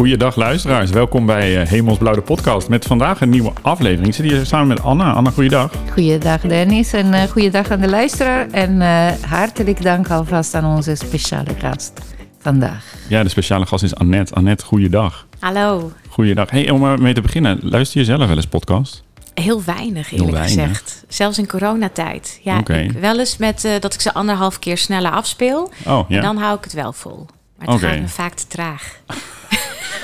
Goeiedag luisteraars, welkom bij uh, Hemelsblauw de podcast met vandaag een nieuwe aflevering. Ik zit hier samen met Anna. Anna, goeiedag. Goeiedag Dennis en uh, goeiedag aan de luisteraar. En uh, hartelijk dank alvast aan onze speciale gast vandaag. Ja, de speciale gast is Annette. Annette, goeiedag. Hallo. Goeiedag. Hey, om mee te beginnen, luister je zelf wel eens podcast? Heel weinig, eerlijk Heel weinig. gezegd. Zelfs in coronatijd. Ja, ik, wel eens met dat ik ze anderhalf keer sneller afspeel. Oh, ja. En dan hou ik het wel vol. Maar het gaat me vaak te traag.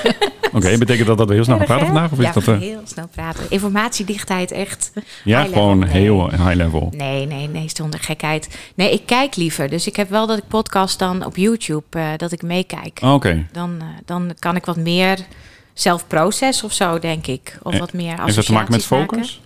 Oké, betekent dat dat we heel snel gaan praten vandaag? Of ja, is dat, uh... heel snel praten. Informatiedichtheid echt Ja, gewoon heel high level. Nee, nee, nee, zonder gekheid. Nee, ik kijk liever. Dus ik heb wel dat ik podcast dan op YouTube, uh, dat ik meekijk. Oh, oké. Dan, uh, dan kan ik wat meer zelf of zo, denk ik. Of wat meer Heeft dat te maken met focus?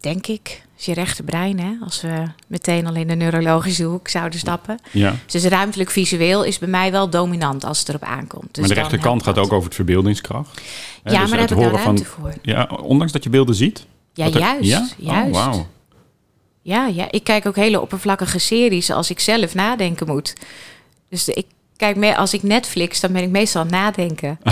Denk ik is je rechterbrein, hè? als we meteen al in de neurologische hoek zouden stappen. Ja. Dus ruimtelijk visueel is bij mij wel dominant als het erop aankomt. Dus maar de rechterkant gaat ook over het verbeeldingskracht. Ja, dus maar daar heb ik ruimte voor. Ja, ondanks dat je beelden ziet? Ja, juist. Ja? juist. Oh, wow. ja, ja, ik kijk ook hele oppervlakkige series als ik zelf nadenken moet. Dus ik kijk meer als ik Netflix, dan ben ik meestal aan het nadenken.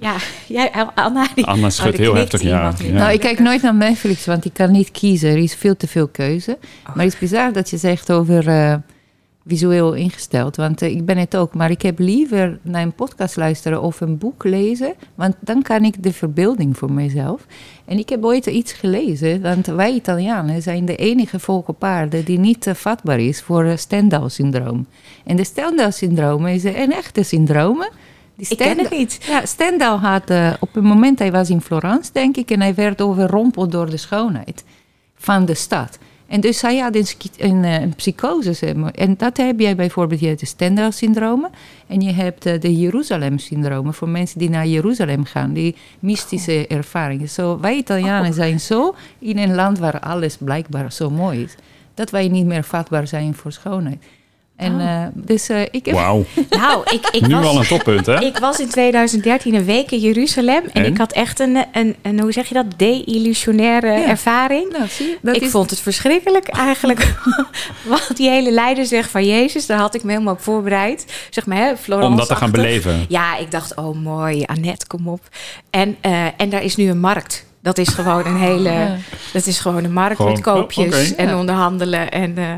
Ja, jij, Anna, die, Anna schudt heel heftig ja. Nou, ik kijk nooit naar Netflix, want ik kan niet kiezen. Er is veel te veel keuze. Oh. Maar het is bizar dat je zegt over uh, visueel ingesteld. Want uh, ik ben het ook. Maar ik heb liever naar een podcast luisteren of een boek lezen. Want dan kan ik de verbeelding voor mezelf. En ik heb ooit iets gelezen. Want wij Italianen zijn de enige volk op aarde die niet uh, vatbaar is voor Stendhal-syndroom. En de Stendhal-syndroom is een echte syndroom die ik ken het niet. Ja, Stendhal had uh, op het moment, hij was in Florence, denk ik, en hij werd overrompeld door de schoonheid van de stad. En dus hij had een, een, eh, een psychose. En dat heb jij bijvoorbeeld, je hebt de Stendhal-syndromen. En je hebt uh, de Jeruzalem-syndromen voor mensen die naar Jeruzalem gaan. Die mystische ervaringen. Zo, wij Italianen oh. zijn zo in een land waar alles blijkbaar zo mooi is. Dat wij niet meer vatbaar zijn voor schoonheid. En oh. uh, dus uh, ik heb... Wauw. nou, ik, ik nu was, al een toppunt, hè? Ik was in 2013 een week in Jeruzalem. En, en? ik had echt een, een, een, hoe zeg je dat, de-illusionaire ja. ervaring. Nou, zie je, ik is... vond het verschrikkelijk eigenlijk. Wat die hele leider zegt van Jezus, daar had ik me helemaal op voorbereid. Zeg maar, hè, Florence Om dat te gaan beleven. Ja, ik dacht, oh mooi, Annette, kom op. En, uh, en daar is nu een markt. Dat is gewoon een hele. Dat is gewoon een markt met koopjes en onderhandelen. En uh,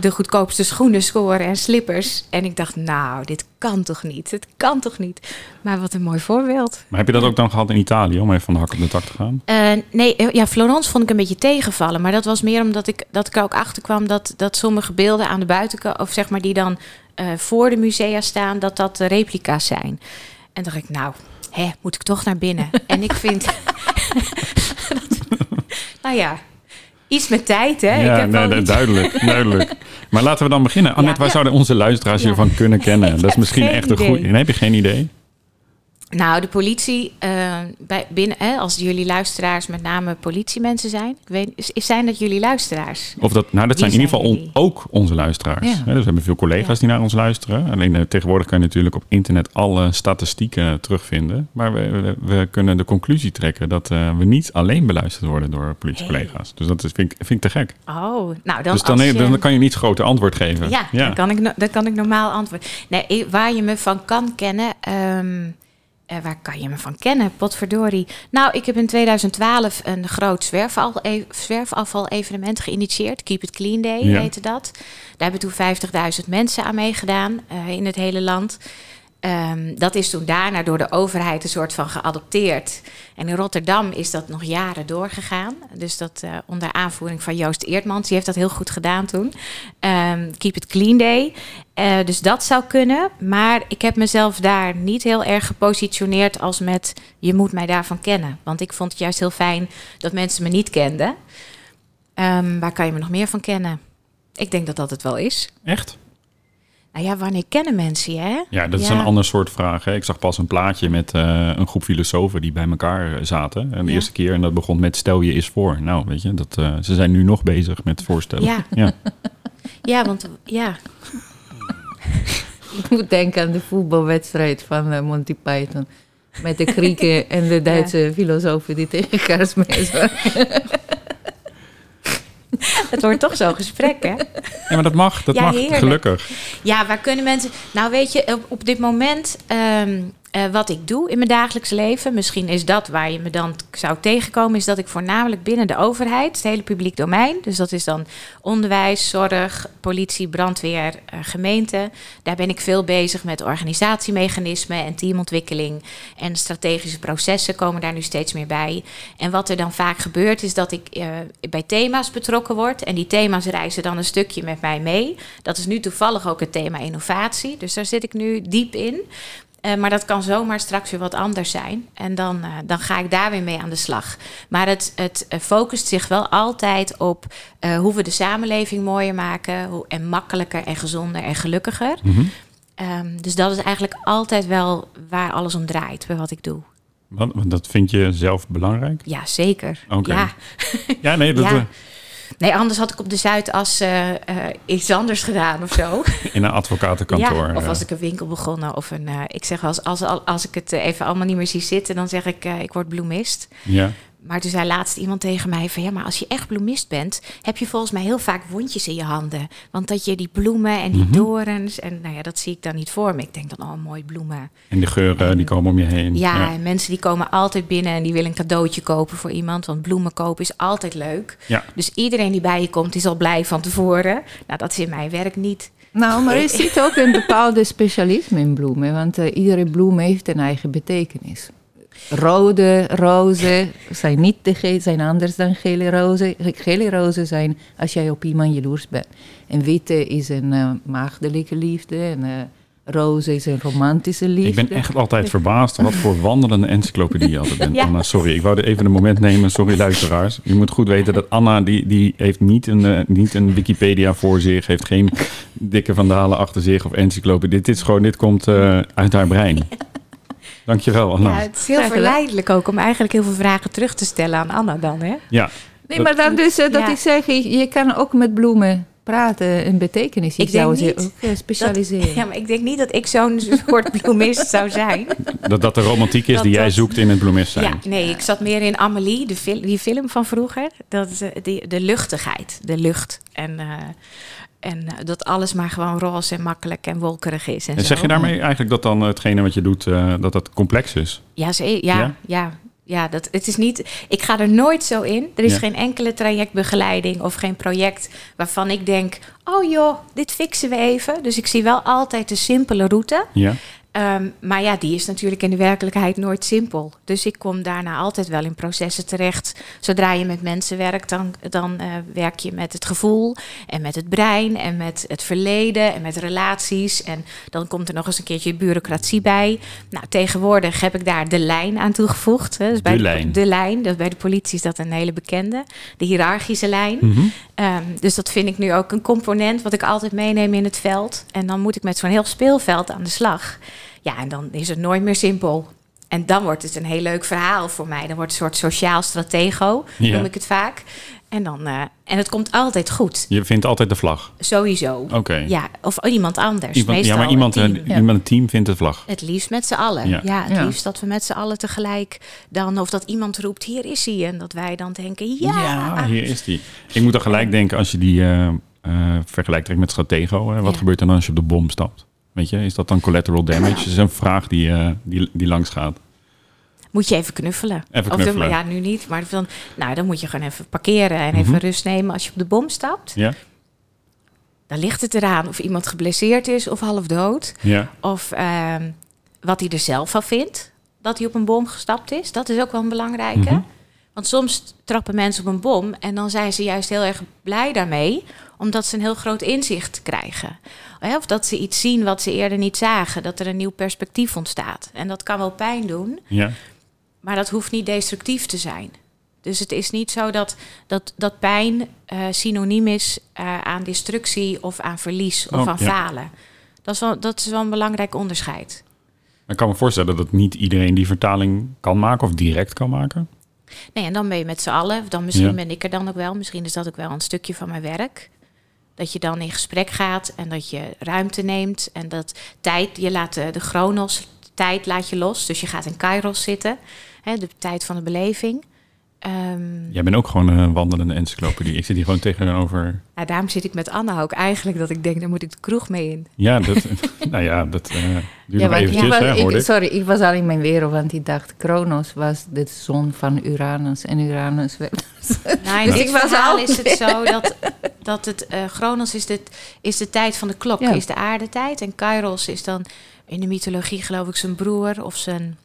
de goedkoopste schoenen scoren en slippers. En ik dacht, nou, dit kan toch niet? Het kan toch niet? Maar wat een mooi voorbeeld. Maar heb je dat ook dan gehad in Italië om even van de hak op de tak te gaan? Uh, nee, eh, ja, Florence vond ik een beetje tegenvallen. Maar dat was meer omdat ik, dat ik er ook achter kwam dat, dat sommige beelden aan de buitenkant, of zeg maar die dan uh, voor de musea staan, dat dat replica's zijn. En dacht ik, nou, hè, moet ik toch naar binnen? en ik vind. nou ja, iets met tijd, hè? Ja, ik heb nee, nee, duidelijk, duidelijk. Maar laten we dan beginnen. Annette, ja, waar zouden onze luisteraars hiervan kunnen kennen? Dat is misschien echt een goede... Heb je geen idee? Nou, de politie, uh, bij, binnen, hè, als jullie luisteraars met name politiemensen zijn. Ik weet, zijn dat jullie luisteraars? Of dat, nou, dat zijn in ieder geval ook onze luisteraars. Ja. dus we hebben veel collega's die naar ons luisteren. Alleen uh, tegenwoordig kan je natuurlijk op internet alle statistieken terugvinden. Maar we, we, kunnen de conclusie trekken dat uh, we niet alleen beluisterd worden door politiecollega's. Dus dat is, vind, ik, vind ik te gek. Oh, nou dan. Dus dan, je... dan kan je niet groter antwoord geven. Ja, ja. Dan, kan ik, dan kan ik normaal antwoorden. Nee, waar je me van kan kennen. Um, uh, waar kan je me van kennen? Potverdorie. Nou, ik heb in 2012 een groot zwerfafval, e-, zwerfafval-evenement geïnitieerd. Keep It Clean Day ja. heette dat. Daar hebben toen 50.000 mensen aan meegedaan uh, in het hele land. Um, dat is toen daarna door de overheid een soort van geadopteerd. En in Rotterdam is dat nog jaren doorgegaan. Dus dat uh, onder aanvoering van Joost Eertmans. Die heeft dat heel goed gedaan toen. Um, Keep It Clean Day. Uh, dus dat zou kunnen. Maar ik heb mezelf daar niet heel erg gepositioneerd als met... je moet mij daarvan kennen. Want ik vond het juist heel fijn dat mensen me niet kenden. Um, waar kan je me nog meer van kennen? Ik denk dat dat het wel is. Echt? Nou ja, wanneer kennen mensen je? Hè? Ja, dat is een ander soort vraag. Hè? Ik zag pas een plaatje met uh, een groep filosofen die bij elkaar zaten. En de eerste keer, en dat begon met stel je eens voor. Nou, weet je, dat, uh, ze zijn nu nog bezig met voorstellen. Ja, ja. ja want ja. Ik moet denken aan de voetbalwedstrijd van uh, Monty Python. Met de Grieken en de Duitse ja. filosofen die tegen elkaar smeren. het wordt toch zo'n gesprek, hè? Ja, maar dat mag, dat mag, gelukkig. Ja, waar kunnen mensen... Nou, weet je, op, op dit moment... Um, Eh, wat ik doe in mijn dagelijks leven, misschien is dat waar je me dan zou tegenkomen, is dat ik voornamelijk binnen de overheid, het hele publiek domein, dus dat is dan onderwijs, zorg, politie, brandweer, uh, gemeente, daar ben ik veel bezig met organisatiemechanismen en teamontwikkeling en strategische processen komen daar nu steeds meer bij. En wat er dan vaak gebeurt, is dat ik uh, bij thema's betrokken word en die thema's reizen dan een stukje met mij mee. Dat is nu toevallig ook het thema innovatie, dus daar zit ik nu diep in. Uh, maar dat kan zomaar straks weer wat anders zijn. En dan, uh, dan ga ik daar weer mee aan de slag. Maar het, het uh, focust zich wel altijd op hoe we de samenleving mooier maken. Hoe, en makkelijker en gezonder en gelukkiger. Mm -hmm. um, dus dat is eigenlijk altijd wel waar alles om draait bij wat ik doe. Want, dat vind je zelf belangrijk? Ja, zeker. Okay. Ja. ja, nee, dat... ja. Nee, anders had ik op de Zuidas uh, uh, iets anders gedaan of zo. In een advocatenkantoor. Ja, of als ik een winkel begonnen. Of een, uh, ik zeg als, als, als ik het even allemaal niet meer zie zitten, dan zeg ik, ik word bloemist. Ja. Maar toen zei laatst iemand tegen mij van ja, maar als je echt bloemist bent, heb je volgens mij heel vaak wondjes in je handen. Want dat je die bloemen en die Mhm. mm -hmm. dorens, en nou ja, dat zie ik dan niet voor me. Ik denk dan, oh, mooi bloemen. En de geuren, en, die komen om je heen. Ja, ja, en mensen die komen altijd binnen en die willen een cadeautje kopen voor iemand. Want bloemen kopen is altijd leuk. Ja. Dus iedereen die bij je komt, is al blij van tevoren. Nou, dat is in mijn werk niet. Nou, maar er zit ook een bepaalde specialisme in bloemen. Want uh, iedere bloem heeft een eigen betekenis. Rode rozen zijn, niet de ge- zijn anders dan gele rozen. Gele rozen zijn als jij op iemand jaloers bent. En witte is een uh, maagdelijke liefde. En uh, roze is een romantische liefde. Ik ben echt altijd verbaasd wat voor wandelende encyclopedie je altijd bent. Ja. Anna, sorry, ik wou even een moment nemen. Sorry luisteraars. Je moet goed weten dat Anna, die, die heeft niet een, uh, niet een Wikipedia voor zich. Heeft geen dikke vandalen achter zich of encyclopedie. Dit, is gewoon, dit komt uit haar brein. Dankjewel, Anna. Ja, het is heel verleidelijk ook om eigenlijk heel veel vragen terug te stellen aan Anna dan, hè? Ja. Nee, maar dan dus uh, dat ja. ik zeg, je kan ook met bloemen praten een betekenis. Ik, ik zou ze ook uh, specialiseren. Dat, ja, maar ik denk niet dat ik zo'n soort bloemist zou zijn. Dat dat de romantiek is dat, die jij zoekt in het bloemist zijn. Ja, nee, ik zat meer in Amelie, de fil die film van vroeger. Dat, die, de luchtigheid, de lucht. En... Uh, en dat alles maar gewoon roze en makkelijk en wolkerig is. En, en zeg zo. je daarmee eigenlijk dat dan hetgene wat je doet, uh, dat dat complex is? Ja, ja, ja. ja. Ja, dat, het is niet, ik ga er nooit zo in. Er is ja. geen enkele trajectbegeleiding of geen project waarvan ik denk... oh joh, dit fixen we even. Dus ik zie wel altijd de simpele route. Ja. Um, maar ja, die is natuurlijk in de werkelijkheid nooit simpel. Dus ik kom daarna altijd wel in processen terecht. Zodra je met mensen werkt, dan, dan uh, werk je met het gevoel en met het brein en met het verleden en met relaties. En dan komt er nog eens een keertje bureaucratie bij. Nou, tegenwoordig heb ik daar de lijn aan toegevoegd. Hè. Dus bij de lijn. De lijn. Dus bij de politie is dat een hele bekende. De hiërarchische lijn. Mhm. Mm -hmm. Um, dus dat vind ik nu ook een component wat ik altijd meeneem in het veld. En dan moet ik met zo'n heel speelveld aan de slag. Ja, en dan is het nooit meer simpel. En dan wordt het een heel leuk verhaal voor mij. Dan wordt het een soort sociaal stratego, ja. noem ik het vaak. En, dan, uh, en het komt altijd goed. Je vindt altijd de vlag? Sowieso. Oké. Okay. Ja, of iemand anders. Iemand, Meestal ja, maar iemand, een team. iemand een team vindt de vlag. Het liefst met z'n allen. Ja, ja het ja. liefst dat we met z'n allen tegelijk dan... of dat iemand roept, hier is hij. En dat wij dan denken, ja. Ja, hier is hij. Ik moet dan gelijk denken, als je die uh, uh, vergelijkt met stratego... wat gebeurt er dan als je op de bom stapt? Weet je, is dat dan collateral damage? Dat is een vraag die, uh, die, die langs gaat. Moet je even knuffelen. Even knuffelen. Of de, ja, nu niet. Maar dan, nou, dan moet je gewoon even parkeren en even mm -hmm. rust nemen als je op de bom stapt. Ja. Dan ligt het eraan of iemand geblesseerd is of half dood. Ja. Of uh, wat hij er zelf van vindt. Dat hij op een bom gestapt is. Dat is ook wel een belangrijke. Mm -hmm. Want soms trappen mensen op een bom en dan zijn ze juist heel erg blij daarmee, omdat ze een heel groot inzicht krijgen. Of dat ze iets zien wat ze eerder niet zagen, dat er een nieuw perspectief ontstaat. En dat kan wel pijn doen, ja. Maar dat hoeft niet destructief te zijn. Dus het is niet zo dat, dat, dat pijn uh, synoniem is uh, aan destructie of aan verlies of oh, aan ja. falen. Dat is, wel, dat is wel een belangrijk onderscheid. Ik kan me voorstellen dat niet iedereen die vertaling kan maken of direct kan maken. Nee, en dan ben je met z'n allen. Dan misschien ja. ben ik er dan ook wel. Misschien is dat ook wel een stukje van mijn werk. Dat je dan in gesprek gaat en dat je ruimte neemt. En dat tijd, je laat de, de chronos, tijd laat je los. Dus je gaat in kairos zitten. Hè, de tijd van de beleving. Ehm, Jij bent ook gewoon een wandelende encyclopedie. Ik zit hier gewoon tegenover. Nou, daarom zit ik met Anne ook eigenlijk dat ik denk, daar moet ik de kroeg mee in. Ja, dat, nou ja, dat uh, duurt ja, nog eventjes, ik was, hè, hoor ik, Sorry, ik was al in mijn wereld, want ik dacht, Kronos was de zon van Uranus en Uranus werd... Nou, in dus dit ik verhaal is het zo dat, dat het uh, Kronos is de, is de tijd van de klok, ja. is de aardetijd. En Kairos is dan in de mythologie geloof ik zijn broer of zijn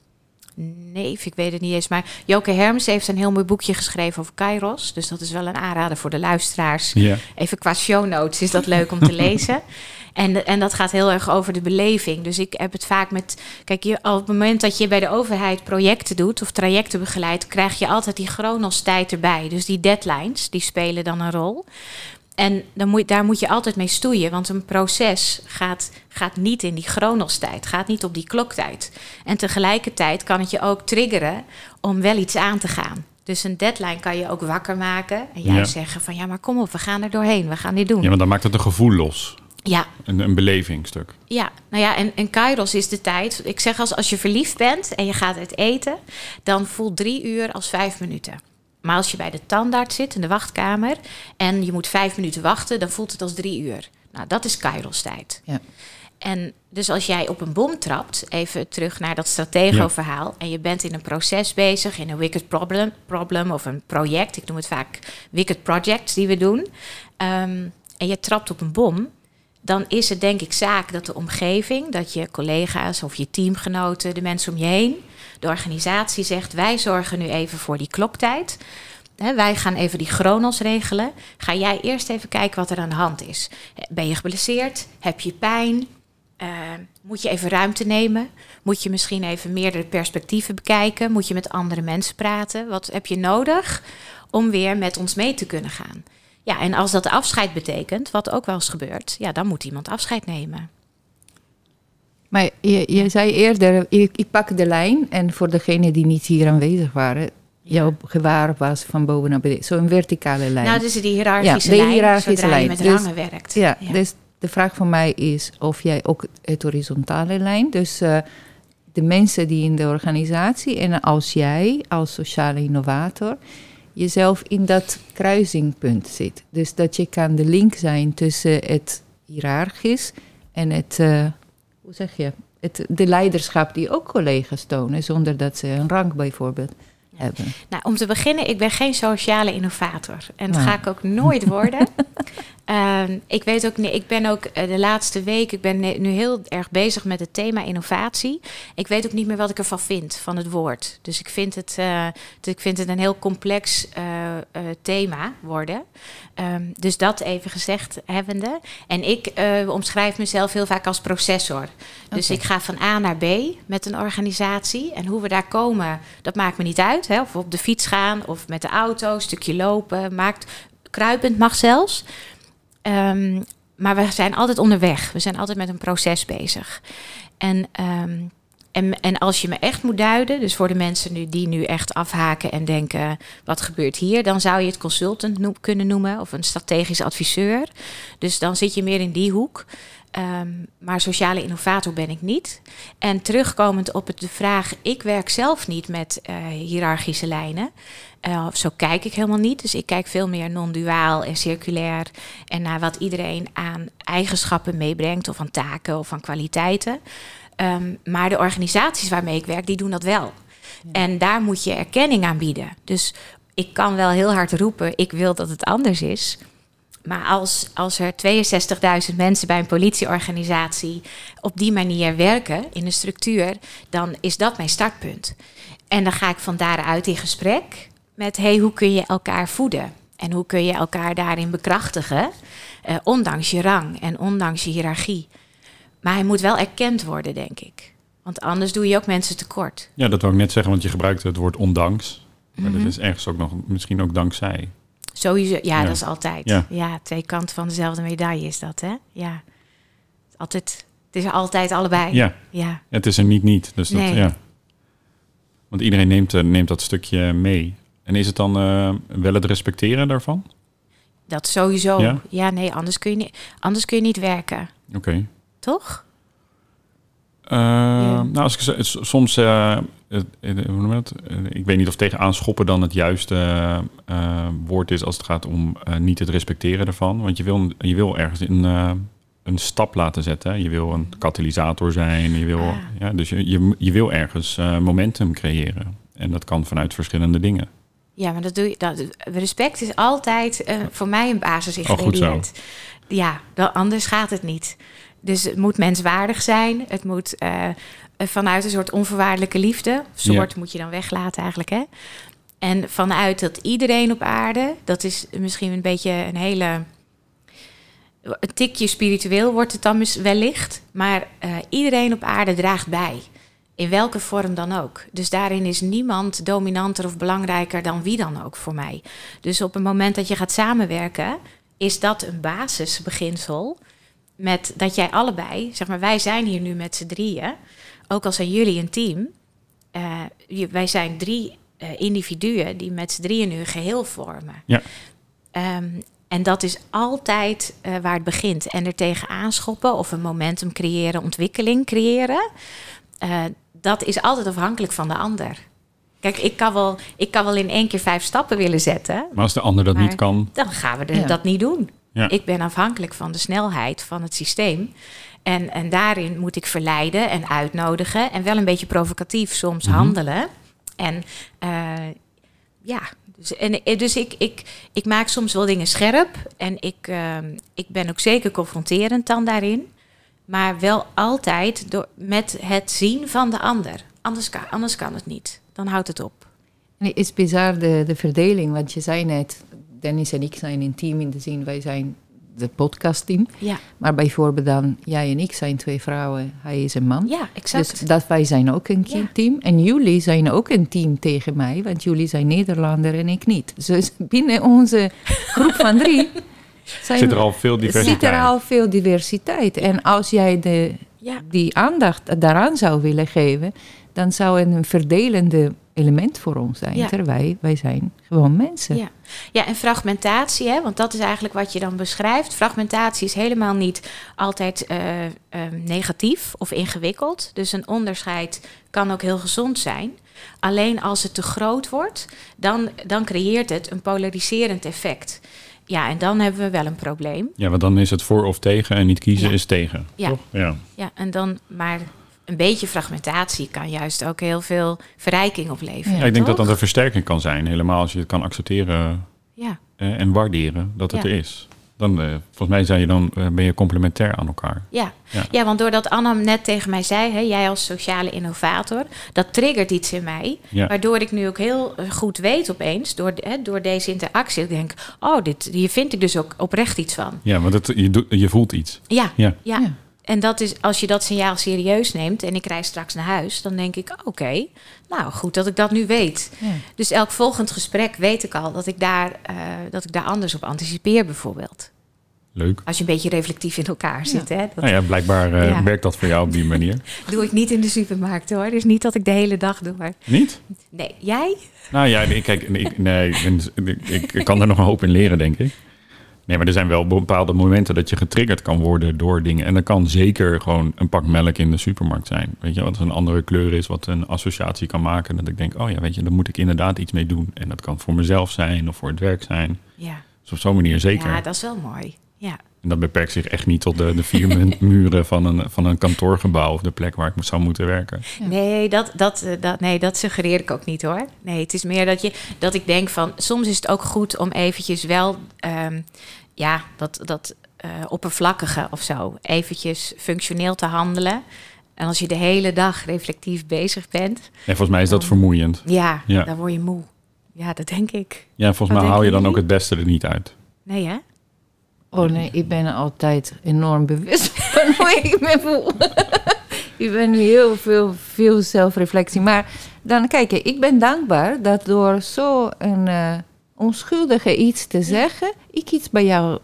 neef, ik weet het niet eens. Maar Joke Hermes heeft een heel mooi boekje geschreven over Kairos. Dus dat is wel een aanrader voor de luisteraars. Even qua show notes is dat leuk om te lezen. En, en dat gaat heel erg over de beleving. Dus ik heb het vaak met. Kijk, je, op het moment dat je bij de overheid projecten doet of trajecten begeleidt, krijg je altijd die chronos-tijd erbij. Dus die deadlines, die spelen dan een rol. En dan moet, daar moet je altijd mee stoeien, want een proces gaat, gaat niet in die chronostijd, gaat niet op die kloktijd. En tegelijkertijd kan het je ook triggeren om wel iets aan te gaan. Dus een deadline kan je ook wakker maken en juist ja. zeggen van ja, maar kom op, we gaan er doorheen, we gaan dit doen. Ja, want dan maakt het een gevoel los. Ja. Een, een belevingstuk. Ja, nou ja, en, en Kairos is de tijd. Ik zeg als, als je verliefd bent en je gaat uit eten, dan voelt drie uur als vijf minuten. Maar als je bij de tandarts zit in de wachtkamer en je moet vijf minuten wachten, dan voelt het als drie uur. Nou, dat is Kairos tijd. Ja. En dus als jij op een bom trapt, even terug naar dat stratego-verhaal, en je bent in een proces bezig, in een wicked problem, problem of een project, ik noem het vaak wicked projects die we doen, um, en je trapt op een bom, dan is het denk ik zaak dat de omgeving, dat je collega's of je teamgenoten, de mensen om je heen, de organisatie zegt: wij zorgen nu even voor die kloktijd. Wij gaan even die chronos regelen. Ga jij eerst even kijken wat er aan de hand is. Ben je geblesseerd? Heb je pijn? Uh, moet je even ruimte nemen? Moet je misschien even meerdere perspectieven bekijken? Moet je met andere mensen praten? Wat heb je nodig om weer met ons mee te kunnen gaan? Ja, en als dat afscheid betekent, wat ook wel eens gebeurt, ja, dan moet iemand afscheid nemen. Maar je, je zei eerder, ik, ik, pak de lijn en voor degenen die niet hier aanwezig waren, jouw gewaar was van boven naar beneden. Zo'n verticale lijn. Nou, dus die hiërarchische ja, de lijn, hiërarchische lijn. met dus, rangen werkt. Ja, ja, dus de vraag van mij is of jij ook het horizontale lijn, dus uh, de mensen die in de organisatie en als jij als sociale innovator jezelf in dat kruisingpunt zit. Dus dat je kan de link zijn tussen het hiërarchisch en het, uh, hoe zeg je, het, de leiderschap die ook collega's tonen, zonder dat ze een rank bijvoorbeeld hebben. Nou, om te beginnen, ik ben geen sociale innovator. En dat nou. ga ik ook nooit worden. um, ik weet ook ik ben ook uh, de laatste week, ik ben nu heel erg bezig met het thema innovatie. Ik weet ook niet meer wat ik ervan vind, van het woord. Dus ik vind het, uh, ik vind het een heel complex uh, thema worden. Um, dus dat even gezegd hebbende. En ik omschrijf mezelf heel vaak als processor. Dus okay. ik ga van A naar B met een organisatie. En hoe we daar komen, dat maakt me niet uit. Hè? Of op de fiets gaan, of met de auto, een stukje lopen. Maakt, kruipend mag zelfs. Um, maar we zijn altijd onderweg. We zijn altijd met een proces bezig. En, um, en, als je me echt moet duiden, dus voor de mensen nu, die nu echt afhaken en denken: wat gebeurt hier? Dan zou je het consultant kunnen noemen of een strategisch adviseur. Dus dan zit je meer in die hoek. Um, maar sociale innovator ben ik niet. En terugkomend op de vraag: ik werk zelf niet met uh, hiërarchische lijnen. Uh, zo kijk ik helemaal niet. Dus ik kijk veel meer non-duaal en circulair. En naar wat iedereen aan eigenschappen meebrengt, of aan taken of aan kwaliteiten. Um, maar de organisaties waarmee ik werk, die doen dat wel. Ja. En daar moet je erkenning aan bieden. Dus ik kan wel heel hard roepen: ik wil dat het anders is. Maar als, als er 62.000 mensen bij een politieorganisatie op die manier werken in een structuur, dan is dat mijn startpunt. En dan ga ik van daaruit in gesprek met hey, hoe kun je elkaar voeden? En hoe kun je elkaar daarin bekrachtigen, uh, ondanks je rang en ondanks je hiërarchie. Maar hij moet wel erkend worden, denk ik. Want anders doe je ook mensen tekort. Ja, dat wil ik net zeggen, want je gebruikt het woord ondanks. Maar mm -hmm. dat is ergens ook nog, misschien ook dankzij. Sowieso, ja, ja. dat is altijd. Ja. ja. twee kanten van dezelfde medaille is dat, hè? Ja. Altijd, het is er altijd allebei. Ja. ja. Het is er niet niet. Dus dat, ja. Want iedereen neemt, eh, neemt dat stukje mee. En is het dan eh, wel het respecteren daarvan? Dat sowieso. Ja? Ja, nee, anders kun je niet, anders kun je niet werken. Oké. Toch? Uh, Nou, als ik, soms, eh, noem je dat? ik weet niet of tegenaan schoppen dan het juiste woord is als het gaat om niet het respecteren ervan. Want je wil, je wil ergens in een stap laten zetten. Je wil een katalysator zijn. Je wil, ah. ja, dus je, je, je wil ergens momentum creëren. En dat kan vanuit verschillende dingen. Ja, maar dat doe je. Dat, respect is altijd uh, voor mij een basisingrediënt. Oh, ja, dan, anders gaat het niet. Dus het moet menswaardig zijn. Het moet uh, vanuit een soort onvoorwaardelijke liefde. Soort moet je dan weglaten eigenlijk, hè? En vanuit dat iedereen op aarde, dat is misschien een beetje een hele. Een tikje spiritueel wordt het dan wellicht. Maar uh, iedereen op aarde draagt bij. In welke vorm dan ook. Dus daarin is niemand dominanter of belangrijker dan wie dan ook voor mij. Dus op het moment dat je gaat samenwerken, is dat een basisbeginsel. Met dat jij allebei, zeg maar, wij zijn hier nu met z'n drieën. Ook al zijn jullie een team. Uh, wij zijn drie uh, individuen die met z'n drieën nu een geheel vormen. Ja. Um, en dat is altijd uh, waar het begint. En er tegen aanschoppen of een momentum creëren, ontwikkeling creëren. Uh, dat is altijd afhankelijk van de ander. Kijk, ik kan wel, ik kan wel in één keer vijf stappen willen zetten. Maar als de ander dat niet kan. Dan gaan we dat niet doen. Ik ben afhankelijk van de snelheid van het systeem. En, en daarin moet ik verleiden en uitnodigen. En wel een beetje provocatief soms mhm. handelen. En uh, ja, dus, en, eh, dus ik, ik, ik maak soms wel dingen scherp. En ik, uh, ik ben ook zeker confronterend dan daarin. Maar wel altijd door, met het zien van de ander. Anders kan, anders kan het niet. Dan houdt het op. Nee, het is bizar de, de verdeling, want je zei net, Dennis en ik zijn een team in de zin, wij zijn de podcastteam. Ja. Maar bijvoorbeeld dan, jij en ik zijn twee vrouwen, hij is een man. Ja, exact. Dus dat wij zijn ook een team. En jullie zijn ook een team tegen mij, want jullie zijn Nederlander en ik niet. Dus binnen onze groep van drie zit er al veel diversiteit. Zit er al veel diversiteit. En als jij de, die aandacht daaraan zou willen geven, dan zou het een verdelende element voor ons zijn. Ja. Terwijl wij zijn gewoon mensen. Ja. ja, en fragmentatie, hè, want dat is eigenlijk wat je dan beschrijft. Fragmentatie is helemaal niet altijd uh, uh, negatief of ingewikkeld. Dus een onderscheid kan ook heel gezond zijn. Alleen als het te groot wordt, dan, dan creëert het een polariserend effect. Ja, en dan hebben we wel een probleem. Ja, want dan is het voor of tegen en niet kiezen is tegen. Ja. Toch? ja. Ja, en dan maar een beetje fragmentatie kan juist ook heel veel verrijking opleveren. Ja, ik denk dat dat een versterking kan zijn, helemaal als je het kan accepteren ja. Eh, en waarderen dat het er is dan, uh, volgens mij zei je dan, uh, ben je complementair aan elkaar. Ja, ja. ja want doordat Anna net tegen mij zei, hè, jij als sociale innovator, dat triggert iets in mij. Ja. Waardoor ik nu ook heel eh, goed weet opeens, door, hè, door deze interactie, ik denk, oh, dit, hier vind ik dus ook oprecht iets van. Ja, want het, je, je voelt iets. Ja, ja. ja. En dat is, als je dat signaal serieus neemt en ik reis straks naar huis, dan denk ik, oké, nou goed dat ik dat nu weet. Ja. Dus elk volgend gesprek weet ik al dat ik, daar, uh, dat ik daar anders op anticipeer bijvoorbeeld. Leuk. Als je een beetje reflectief in elkaar zit. Hè? Dat, nou ja, blijkbaar uh, werkt dat voor jou op die manier. doe ik niet in de supermarkt hoor. Dus niet dat ik de hele dag doe. Maar... Niet? Nee, jij? Nou ja, ik, kijk, ik, nee, ik, ik kan er nog een hoop in leren, denk ik. Nee, maar er zijn wel bepaalde momenten dat je getriggerd kan worden door dingen. En dat kan zeker gewoon een pak melk in de supermarkt zijn. Weet je, wat een andere kleur is, wat een associatie kan maken. Dat ik denk, oh ja, weet je, daar moet ik inderdaad iets mee doen. En dat kan voor mezelf zijn of voor het werk zijn. Ja. Dus op zo'n manier zeker. Ja, dat is wel mooi. Ja. En dat beperkt zich echt niet tot de, de vier muren van een, van een kantoorgebouw of de plek waar ik zou moeten werken. Nee, dat, dat, eh, dat, nee, dat suggereer ik ook niet hoor. Nee, het is meer dat, je, dat ik denk van soms is het ook goed om eventjes wel um, ja, dat, dat uh, oppervlakkige of zo, eventjes functioneel te handelen. En als je de hele dag reflectief bezig bent. Ja, volgens mij is dat vermoeiend. Ja, ja, dan word je moe. Ja, dat denk ik. Ja, volgens mij haal je dan ook het beste er niet uit. Nee, hè? Oh nee, ik ben altijd enorm bewust van hoe ik me voel. ik ben heel veel, veel zelfreflectie. Maar dan kijk, ik ben dankbaar dat door zo een uh, onschuldige iets te zeggen, ik iets bij jou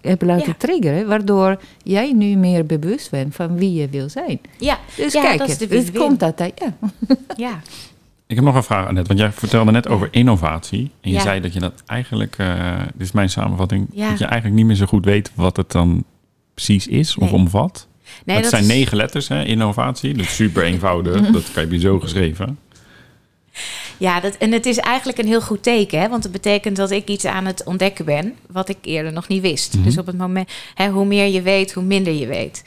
heb laten triggeren, waardoor jij nu meer bewust bent van wie je wil zijn. Ja, dus ja, kijk, dat is de het komt altijd. Ja. ja. Ik heb nog een vraag, Annette. Want jij vertelde net over innovatie. En je zei dat je dat eigenlijk, uh, dit is mijn samenvatting, dat je eigenlijk niet meer zo goed weet wat het dan precies is of omvat. Nee, het zijn negen letters, hè, innovatie. Dat is super eenvoudig. dat heb je zo geschreven. Ja, dat, en het is eigenlijk een heel goed teken, hè? want het betekent dat ik iets aan het ontdekken ben wat ik eerder nog niet wist. Mhm. Dus op het moment, hè, hoe meer je weet, hoe minder je weet.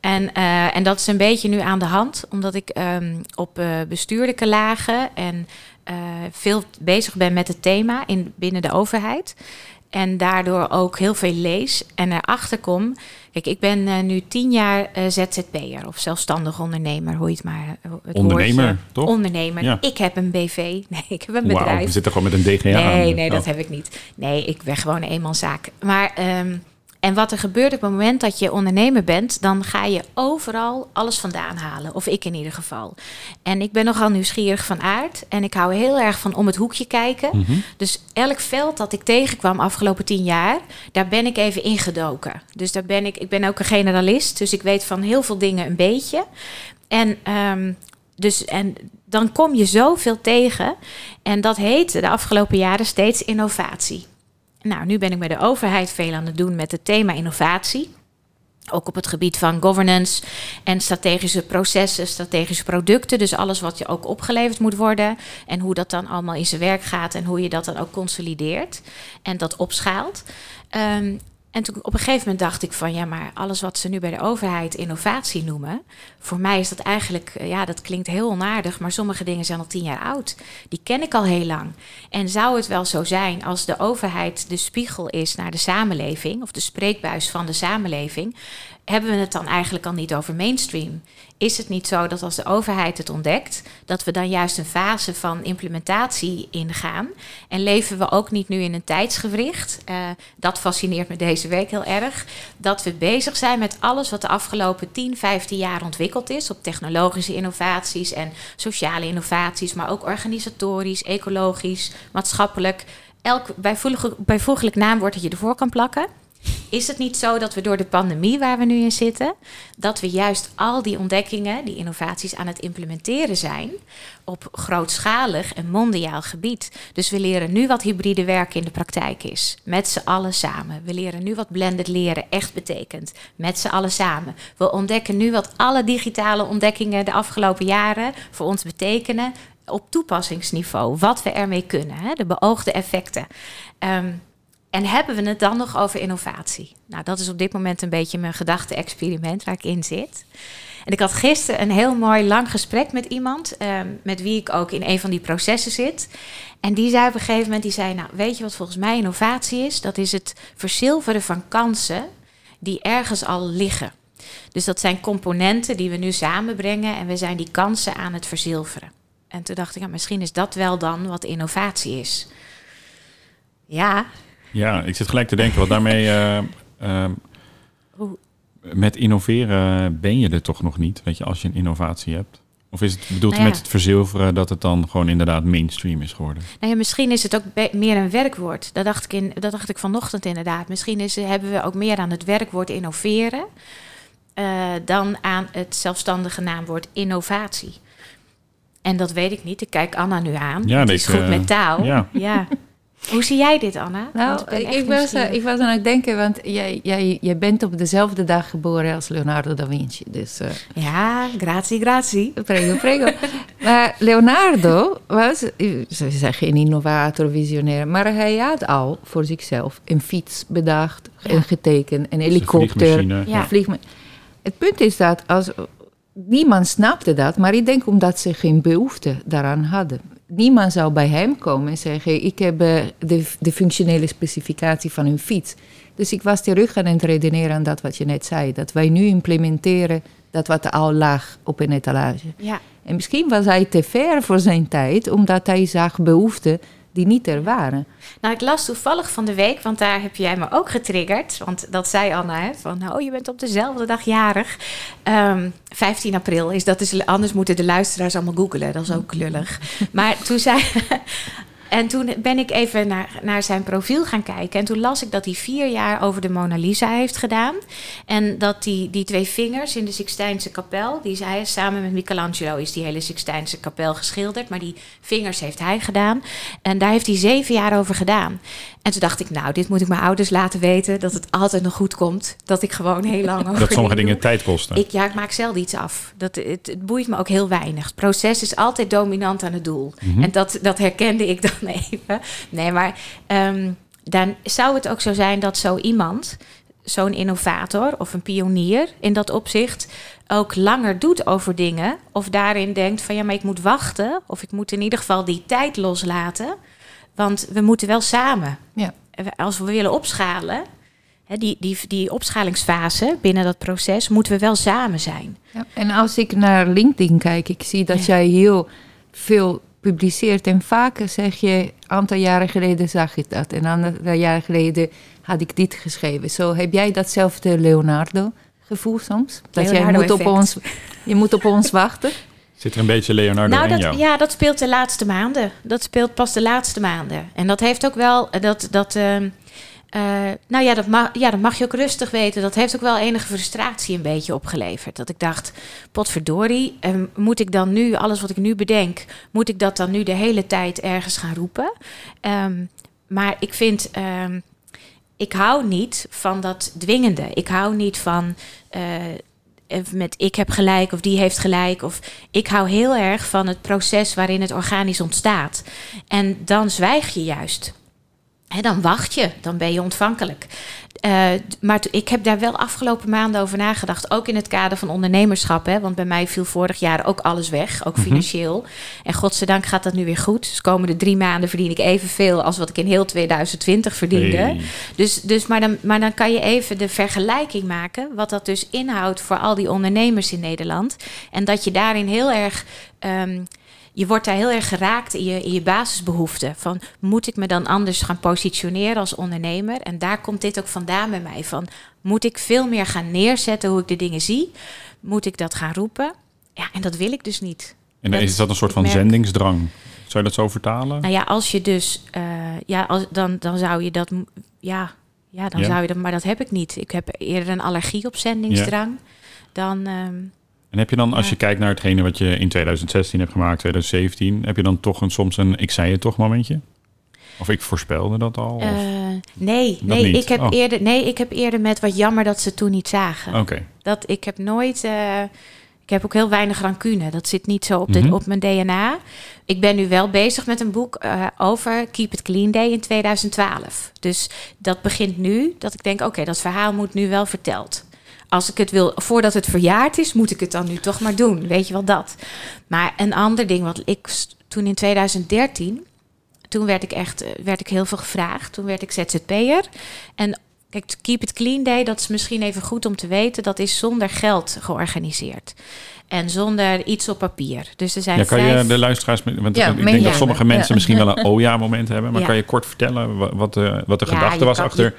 En, uh, en dat is een beetje nu aan de hand, omdat ik um, op uh, bestuurlijke lagen en uh, veel bezig ben met het thema in, binnen de overheid. En daardoor ook heel veel lees en erachter kom. Kijk, ik ben uh, nu tien jaar uh, ZZP'er of zelfstandig ondernemer, hoe je het maar. Het ondernemer, woordje. toch? Ondernemer. Ja. Ik heb een BV. Nee, ik heb een bedrijf. Wow, we zitten gewoon met een DGA. Nee, aan. nee, dat Oh. heb ik niet. Nee, ik ben gewoon een eenmanszaak. Maar. Um, en wat er gebeurt op het moment dat je ondernemer bent, dan ga je overal alles vandaan halen. Of ik in ieder geval. En ik ben nogal nieuwsgierig van aard. En ik hou heel erg van om het hoekje kijken. Mm -hmm. Dus elk veld dat ik tegenkwam afgelopen tien jaar, daar ben ik even ingedoken. Dus daar ben ik, ik ben ook een generalist. Dus ik weet van heel veel dingen een beetje. En, um, dus, en dan kom je zoveel tegen. En dat heette de afgelopen jaren steeds innovatie. Nou, nu ben ik met de overheid veel aan het doen met het thema innovatie. Ook op het gebied van governance en strategische processen, strategische producten. Dus alles wat je ook opgeleverd moet worden. En hoe dat dan allemaal in zijn werk gaat en hoe je dat dan ook consolideert en dat opschaalt. Um, en toen op een gegeven moment dacht ik van ja, maar alles wat ze nu bij de overheid innovatie noemen, voor mij is dat eigenlijk, ja, dat klinkt heel onaardig, maar sommige dingen zijn al tien jaar oud. Die ken ik al heel lang. En zou het wel zo zijn als de overheid de spiegel is naar de samenleving, of de spreekbuis van de samenleving, hebben we het dan eigenlijk al niet over mainstream? Is het niet zo dat als de overheid het ontdekt, dat we dan juist een fase van implementatie ingaan? En leven we ook niet nu in een tijdsgewricht? Uh, dat fascineert me deze week heel erg. Dat we bezig zijn met alles wat de afgelopen 10, 15 jaar ontwikkeld is. Op technologische innovaties en sociale innovaties, maar ook organisatorisch, ecologisch, maatschappelijk. Elk bijvoeglijk, bijvoeglijk naamwoord dat je ervoor kan plakken. Is het niet zo dat we door de pandemie waar we nu in zitten, dat we juist al die ontdekkingen, die innovaties aan het implementeren zijn op grootschalig en mondiaal gebied? Dus we leren nu wat hybride werken in de praktijk is, met z'n allen samen. We leren nu wat blended leren echt betekent, met z'n allen samen. We ontdekken nu wat alle digitale ontdekkingen de afgelopen jaren voor ons betekenen op toepassingsniveau, wat we ermee kunnen, hè, de beoogde effecten. Um, en hebben we het dan nog over innovatie? Nou, dat is op dit moment een beetje mijn gedachte-experiment waar ik in zit. En ik had gisteren een heel mooi lang gesprek met iemand, um, met wie ik ook in een van die processen zit. En die zei op een gegeven moment, die zei, nou, weet je wat volgens mij innovatie is? Dat is het verzilveren van kansen die ergens al liggen. Dus dat zijn componenten die we nu samenbrengen en we zijn die kansen aan het verzilveren. En toen dacht ik, ja, misschien is dat wel dan wat innovatie is. Ja, ja, ik zit gelijk te denken, wat daarmee. Uh, uh, met innoveren ben je er toch nog niet, weet je, als je een innovatie hebt. Of is het bedoeld nou ja. met het verzilveren dat het dan gewoon inderdaad mainstream is geworden? Nou ja, misschien is het ook meer een werkwoord. Dat dacht ik, in, dat dacht ik vanochtend inderdaad. Misschien is, hebben we ook meer aan het werkwoord innoveren uh, dan aan het zelfstandige naamwoord innovatie. En dat weet ik niet. Ik kijk Anna nu aan. Ja, die is goed met taal. Ja. ja. Hoe zie jij dit, Anna? Nou, ik, ik, was, uh, ik was aan het denken, want jij, jij, jij bent op dezelfde dag geboren als Leonardo da Vinci. Dus, uh, ja, grazie, grazie. Prego, prego. maar Leonardo was, ze zeggen geen innovator, visionair, maar hij had al voor zichzelf een fiets bedacht, ja. en getekend, een helikopter, een ja. vliegma Het punt is dat als niemand snapte dat, maar ik denk omdat ze geen behoefte daaraan hadden niemand zou bij hem komen en zeggen: Ik heb uh, de, de, functionele specificatie van een fiets. Dus ik was terug aan het redeneren aan dat wat je net zei. Dat wij nu implementeren dat wat al lag op een etalage. Ja. En misschien was hij te ver voor zijn tijd, omdat hij zag behoeften die niet er waren. Nou, ik las toevallig van de week, want daar heb jij me ook getriggerd. Want dat zei Anna, hè, van nou, je bent op dezelfde dag jarig. Um, 15 april is dat, is, anders moeten de luisteraars allemaal googelen. Dat is ook lullig. maar toen zei, en toen ben ik even naar, naar zijn profiel gaan kijken. En toen las ik dat hij vier jaar over de Mona Lisa heeft gedaan. En dat die, die twee vingers in de Sixtijnse kapel, die hij samen met Michelangelo is die hele Sixtijnse kapel geschilderd. Maar die vingers heeft hij gedaan. En daar heeft hij zeven jaar over gedaan. En toen dacht ik, nou, dit moet ik mijn ouders laten weten. Dat het altijd nog goed komt. Dat ik gewoon heel lang over Dat sommige dingen tijd kosten. Ik, ja, ik maak zelf iets af. Dat, het, het boeit me ook heel weinig. Het proces is altijd dominant aan het doel. Mhm. En dat, dat herkende ik dan even. Nee, maar ehm, dan zou het ook zo zijn dat zo iemand, zo'n innovator of een pionier in dat opzicht, ook langer doet over dingen. Of daarin denkt van ja, maar ik moet wachten. Of ik moet in ieder geval die tijd loslaten. Want we moeten wel samen. Ja. Als we willen opschalen, die, die, die opschalingsfase binnen dat proces, moeten we wel samen zijn. Ja, en als ik naar LinkedIn kijk, ik zie dat jij heel veel publiceert. En vaker zeg je, een aantal jaren geleden zag ik dat. En een aantal jaren geleden had ik dit geschreven. Zo heb jij datzelfde Leonardo gevoel soms? Dat jij moet op ons, je moet op ons wachten? Zit er een beetje Leonardo nou, in dat, jou? Ja, dat speelt de laatste maanden. Dat speelt pas de laatste maanden. En dat heeft ook wel... Dat, dat, uh, uh, nou ja dat, mag, ja, dat mag je ook rustig weten. Dat heeft ook wel enige frustratie een beetje opgeleverd. Dat ik dacht, potverdorie, uh, moet ik dan nu... Alles wat ik nu bedenk, moet ik dat dan nu de hele tijd ergens gaan roepen? Um, maar ik vind... Um, ik hou niet van dat dwingende. Ik hou niet van met ik heb gelijk of die heeft gelijk. Of ik hou heel erg van het proces waarin het organisch ontstaat. En dan zwijg je juist. En dan wacht je, dan ben je ontvankelijk. Uh, maar ik heb daar wel afgelopen maanden over nagedacht. Ook in het kader van ondernemerschap. Hè, want bij mij viel vorig jaar ook alles weg. Ook financieel. Mm -hmm. En godzijdank gaat dat nu weer goed. Dus komende drie maanden verdien ik evenveel als wat ik in heel 2020 verdiende. Hey. Dus, dus, maar, dan, maar dan kan je even de vergelijking maken. Wat dat dus inhoudt voor al die ondernemers in Nederland. En dat je daarin heel erg. Um, je wordt daar heel erg geraakt in je, in je basisbehoeften. Van moet ik me dan anders gaan positioneren als ondernemer? En daar komt dit ook vandaan bij mij. Van moet ik veel meer gaan neerzetten hoe ik de dingen zie? Moet ik dat gaan roepen? Ja, en dat wil ik dus niet. En dan Dat- is dat een soort van merk- zendingsdrang? Zou je dat zo vertalen? Nou ja, als je dus, eh, ja, als, dan, dan zou je dat, ja, ja, dan Ja. zou je dat, maar dat heb ik niet. Ik heb eerder een allergie op zendingsdrang dan. ehm, En heb je dan, als je kijkt naar hetgene wat je in 2016 hebt gemaakt, 2017, heb je dan toch een, soms een ik zei het toch momentje? Of ik voorspelde dat al? Eh, nee, Dat nee, niet? ik heb Oh. eerder, nee, ik heb eerder met wat jammer dat ze toen niet zagen. Oké, Dat ik heb nooit. eh, ik heb ook heel weinig rancune. Dat zit niet zo op, de, Mhm. op mijn DNA. Ik ben nu wel bezig met een boek eh, over Keep It Clean Day in 2012. Dus dat begint nu. Dat ik denk, oké, dat verhaal moet nu wel verteld. Als ik het wil, voordat het verjaard is, moet ik het dan nu toch maar doen. Weet je wel dat? Maar een ander ding wat ik toen in 2013, toen werd ik echt, eh, werd ik heel veel gevraagd. Toen werd ik ZZP'er. En Kijk, Keep It Clean Day, dat is misschien even goed om te weten. Dat is zonder geld georganiseerd. En zonder iets op papier. Dus er zijn ja, kan vijf... je de luisteraars, met- want Ja, ik denk dat sommige mensen Ja. misschien wel een oh ja moment hebben, maar Ja. kan je kort vertellen wa- wat de, wat de Ja, gedachte was kan- achter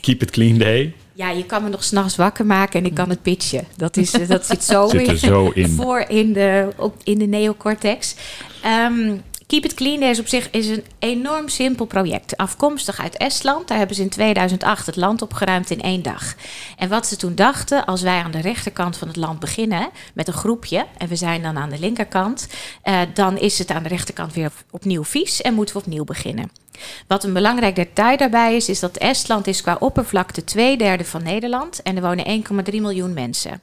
Keep It Clean Day? Ja, je kan me nog s'nachts wakker maken en ik kan het pitchen. Dat, is, eh, dat zit zo, Zit er in- zo in. voor in de, op, in de neocortex. Ehm, Keep It Clean Day is op zich is een enorm simpel project. Afkomstig uit Estland. Daar hebben ze in 2008 het land opgeruimd in één dag. En wat ze toen dachten, als wij aan de rechterkant van het land beginnen met een groepje, en we zijn dan aan de linkerkant, eh, dan is het aan de rechterkant weer opnieuw vies en moeten we opnieuw beginnen. Wat een belangrijk detail daarbij is, is dat Estland is qua oppervlakte twee derde van Nederland en er wonen 1,3 miljoen mensen.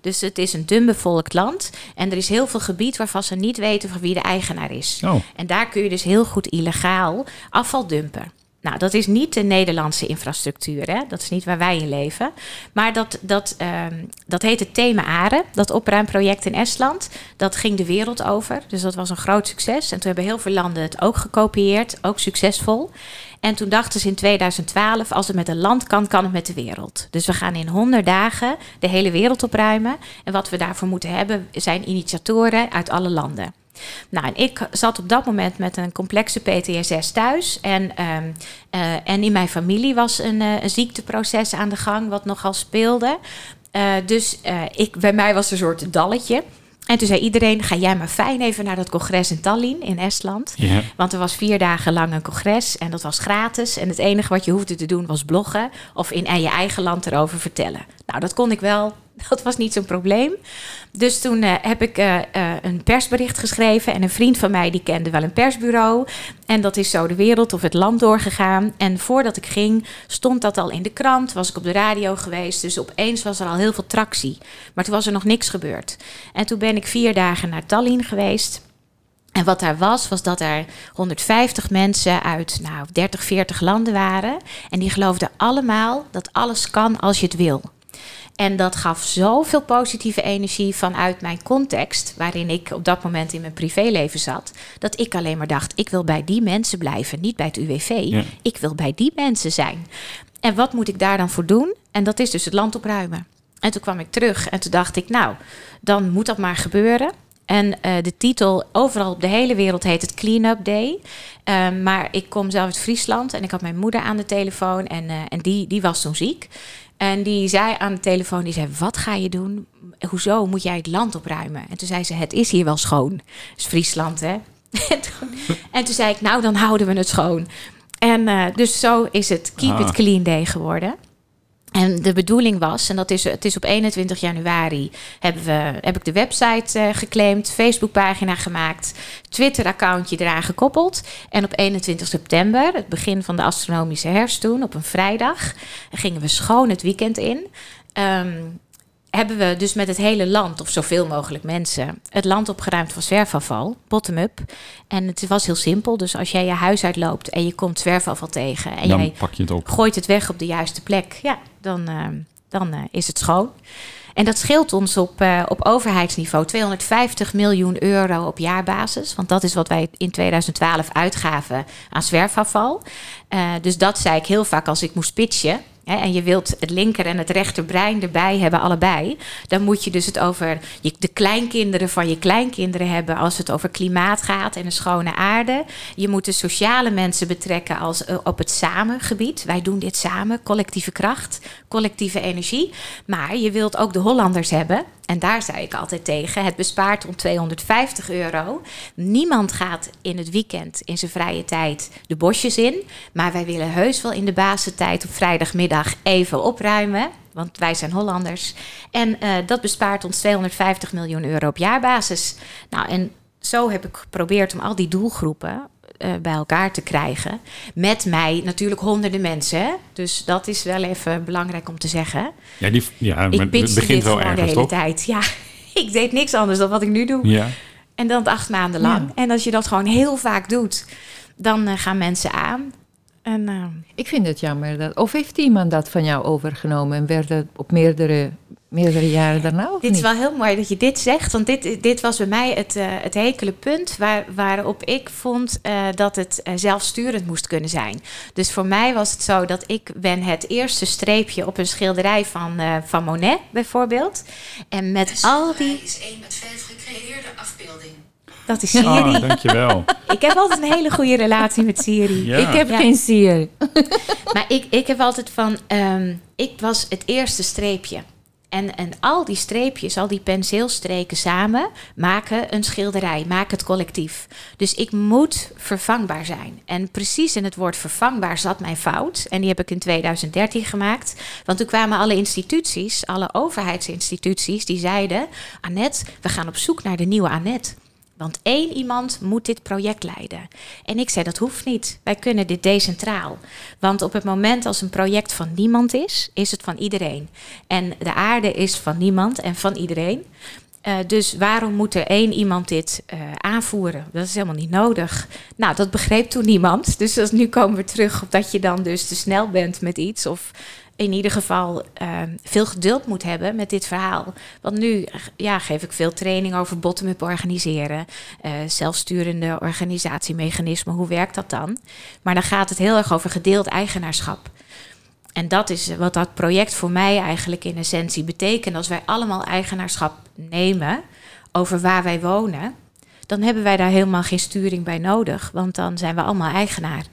Dus het is een dunbevolkt land en er is heel veel gebied waarvan ze niet weten van wie de eigenaar is. Oh, En daar kun je dus heel goed illegaal afval dumpen. Nou, dat is niet de Nederlandse infrastructuur, hè? dat is niet waar wij in leven. Maar dat, dat, ehm, dat heet het Thema Are, dat opruimproject in Estland. Dat ging de wereld over, dus dat was een groot succes. En toen hebben heel veel landen het ook gekopieerd, ook succesvol. En toen dachten ze in 2012, als het met een land kan, kan het met de wereld. Dus we gaan in 100 dagen de hele wereld opruimen. En wat we daarvoor moeten hebben, zijn initiatoren uit alle landen. Nou, en ik zat op dat moment met een complexe PTSS thuis. En, ehm, eh, en in mijn familie was een, eh, een ziekteproces aan de gang, wat nogal speelde. Eh, dus ik, bij mij was er een soort dalletje. En toen zei iedereen, ga jij maar fijn even naar dat congres in Tallinn in Estland. Want er was vier dagen lang een congres en dat was gratis. En het enige wat je hoefde te doen was bloggen of in je eigen land erover vertellen. Nou, dat kon ik wel. Dat was niet zo'n probleem. Dus toen uh, heb ik uh, uh, een persbericht geschreven. En een vriend van mij die kende wel een persbureau. En dat is zo de wereld of het land doorgegaan. En voordat ik ging, stond dat al in de krant. Was ik op de radio geweest. Dus opeens was er al heel veel tractie. Maar toen was er nog niks gebeurd. En toen ben ik vier dagen naar Tallinn geweest. En wat daar was, was dat er 150 mensen uit nou, 30, 40 landen waren. En die geloofden allemaal dat alles kan als je het wil. En dat gaf zoveel positieve energie vanuit mijn context, waarin ik op dat moment in mijn privéleven zat, dat ik alleen maar dacht: ik wil bij die mensen blijven, niet bij het UWV. Ja. Ik wil bij die mensen zijn. En wat moet ik daar dan voor doen? En dat is dus het land opruimen. En toen kwam ik terug en toen dacht ik: nou, dan moet dat maar gebeuren. En uh, de titel, overal op de hele wereld heet het Clean Up Day. Uh, maar ik kom zelf uit Friesland en ik had mijn moeder aan de telefoon en, uh, en die, die was toen ziek. En die zei aan de telefoon, die zei, wat ga je doen? Hoezo moet jij het land opruimen? En toen zei ze, het is hier wel schoon. Dat is Friesland, hè? en, toen, en toen zei ik, nou, dan houden we het schoon. En uh, dus zo is het Keep Ah. It Clean Day geworden. En de bedoeling was, en dat is, het is op 21 januari, hebben we, heb ik de website uh, geclaimd, Facebookpagina gemaakt, Twitter-accountje eraan gekoppeld. En op 21 september, het begin van de astronomische herfst toen, op een vrijdag, gingen we schoon het weekend in. Um, hebben we dus met het hele land, of zoveel mogelijk mensen, het land opgeruimd van zwerfafval, bottom-up. En het was heel simpel. Dus als jij je huis uitloopt en je komt zwerfafval tegen en Dan jij pak je het op. gooit het weg op de juiste plek, ja, dan, uh, dan uh, is het schoon. En dat scheelt ons op, uh, op overheidsniveau 250 miljoen euro op jaarbasis. Want dat is wat wij in 2012 uitgaven aan zwerfafval. Dus dat zei ik heel vaak als ik moest pitchen. En je wilt het linker en het rechterbrein erbij hebben, allebei. Dan moet je dus het over je, de kleinkinderen van je kleinkinderen hebben als het over klimaat gaat en een schone aarde. Je moet de sociale mensen betrekken als uh, op het samengebied. Wij doen dit samen, collectieve kracht, collectieve energie. Maar je wilt ook de Hollanders hebben. En daar zei ik altijd tegen: het bespaart om 250 euro. Niemand gaat in het weekend in zijn vrije tijd de bosjes in. Maar wij willen heus wel in de basentijd op vrijdagmiddag even opruimen. Want wij zijn Hollanders. En uh, dat bespaart ons 250 miljoen euro op jaarbasis. Nou, en zo heb ik geprobeerd om al die doelgroepen uh, bij elkaar te krijgen. Met mij natuurlijk honderden mensen. Hè? Dus dat is wel even belangrijk om te zeggen. Ja, die, ja ik het begint dit wel gewoon ergens, de hele toch? tijd. Ja, ik deed niks anders dan wat ik nu doe. Ja. En dan acht maanden lang. Ja. En als je dat gewoon heel vaak doet, dan uh, gaan mensen aan. En, uh, Ik vind het jammer. Dat, of heeft iemand dat van jou overgenomen en werd het op meerdere, meerdere jaren daarna? Of dit niet? is wel heel mooi dat je dit zegt. Want dit, dit was bij mij het, uh, het hekele punt waar, waarop ik vond uh, dat het uh, zelfsturend moest kunnen zijn. Dus voor mij was het zo dat ik ben het eerste streepje op een schilderij van, uh, van Monet bijvoorbeeld. En met al die... is één met vijf gecreëerde afbeelding. Dat is Siri. Oh, dankjewel. ik heb altijd een hele goede relatie met Siri. Ja. Ik heb Ja. geen Siri. Maar ik, ik heb altijd van, um, ik was het eerste streepje. En, en al die streepjes, al die penseelstreken samen maken een schilderij, maken het collectief. Dus ik moet vervangbaar zijn. En precies in het woord vervangbaar zat mijn fout. En die heb ik in 2013 gemaakt. Want toen kwamen alle instituties, alle overheidsinstituties, die zeiden: Annette, we gaan op zoek naar de nieuwe Annette. Want één iemand moet dit project leiden. En ik zei, dat hoeft niet. Wij kunnen dit decentraal. Want op het moment als een project van niemand is, is het van iedereen. En de aarde is van niemand en van iedereen. Uh, dus waarom moet er één iemand dit uh, aanvoeren? Dat is helemaal niet nodig. Nou, dat begreep toen niemand. Dus als, nu komen we terug op dat je dan dus te snel bent met iets. Of in ieder geval uh, veel geduld moet hebben met dit verhaal. Want nu ja, geef ik veel training over bottom-up organiseren, uh, zelfsturende organisatiemechanismen. Hoe werkt dat dan? Maar dan gaat het heel erg over gedeeld eigenaarschap. En dat is wat dat project voor mij eigenlijk in essentie betekent. Als wij allemaal eigenaarschap nemen over waar wij wonen, dan hebben wij daar helemaal geen sturing bij nodig, want dan zijn we allemaal eigenaar.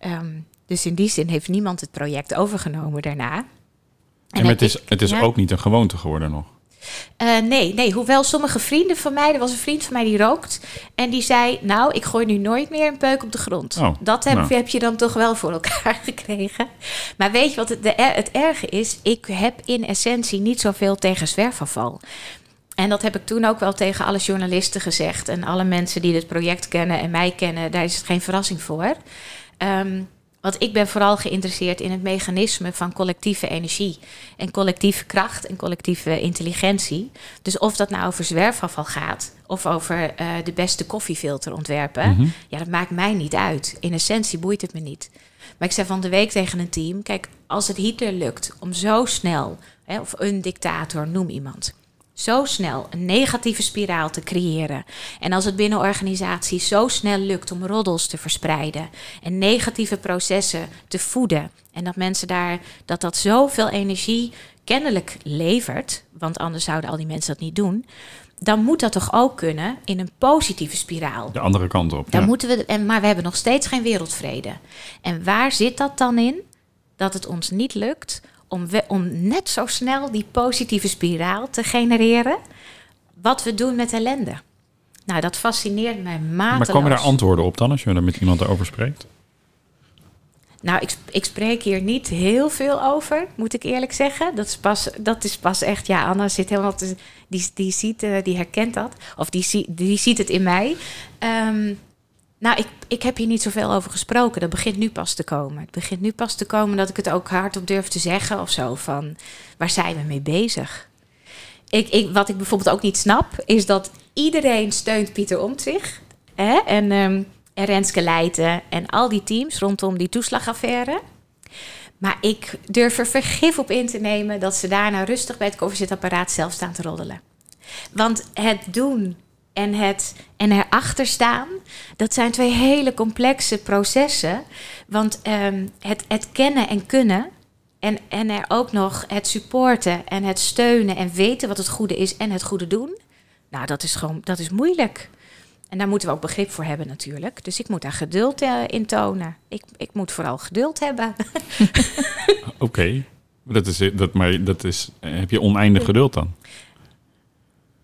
Um, dus in die zin heeft niemand het project overgenomen daarna. En, en het, is, ik, het is ja. ook niet een gewoonte geworden nog. Eh, nee, nee, hoewel sommige vrienden van mij, er was een vriend van mij die rookt. En die zei, nou, ik gooi nu nooit meer een peuk op de grond. Oh, dat heb, nou. heb je dan toch wel voor elkaar gekregen. Maar weet je wat het, de, het erge is? Ik heb in essentie niet zoveel tegen zwerfafval. En dat heb ik toen ook wel tegen alle journalisten gezegd. En alle mensen die dit project kennen en mij kennen, daar is het geen verrassing voor. Ehm, want ik ben vooral geïnteresseerd in het mechanisme van collectieve energie. En collectieve kracht en collectieve intelligentie. Dus of dat nou over zwerfafval gaat. Of over eh, de beste koffiefilter ontwerpen. Mhm. Ja, dat maakt mij niet uit. In essentie boeit het me niet. Maar ik zei van de week tegen een team: kijk, als het Hitler lukt om zo snel, hè, of een dictator, noem iemand, zo snel een negatieve spiraal te creëren. En als het binnen organisaties zo snel lukt om roddels te verspreiden en negatieve processen te voeden. En dat mensen daar, dat dat zoveel energie kennelijk levert, want anders zouden al die mensen dat niet doen. Dan moet dat toch ook kunnen in een positieve spiraal. De andere kant op. Daar ja. moeten we, en, maar we hebben nog steeds geen wereldvrede. En waar zit dat dan in? Dat het ons niet lukt om, we, om net zo snel die positieve spiraal te genereren. Wat we doen met ellende. Nou, dat fascineert mij mateloos. Maar komen daar antwoorden op dan, als je er met iemand over spreekt? Nou, ik, ik spreek hier niet heel veel over, moet ik eerlijk zeggen. Dat is pas, dat is pas echt, ja, Anna zit helemaal, te, die, die, ziet, eh, die herkent dat. Of die, die ziet het in mij. Ehm, nou, ik, ik heb hier niet zoveel over gesproken. Dat begint nu pas te komen. Het begint nu pas te komen dat ik het ook hardop durf te zeggen of zo. Van, waar zijn we mee bezig? Ik, ik, wat ik bijvoorbeeld ook niet snap, is dat iedereen steunt Pieter Omtzigt. Hè? En, en Renske Leijten en al die teams rondom die toeslagaffaire. Maar ik durf er vergif op in te nemen dat ze daarna rustig bij het koffiezetapparaat zelf staan te roddelen. Want het doen en het en erachter staan, dat zijn twee hele complexe processen. Want ehm, het, kennen en kunnen en, en er ook nog het supporten en het steunen en weten wat het goede is en het goede doen. Nou, dat is gewoon, dat is moeilijk. En daar moeten we ook begrip voor hebben natuurlijk. Dus ik moet daar geduld eh, in tonen. Ik, ik moet vooral geduld hebben. Oké. Dat is, dat, maar dat is, heb je oneindig geduld dan?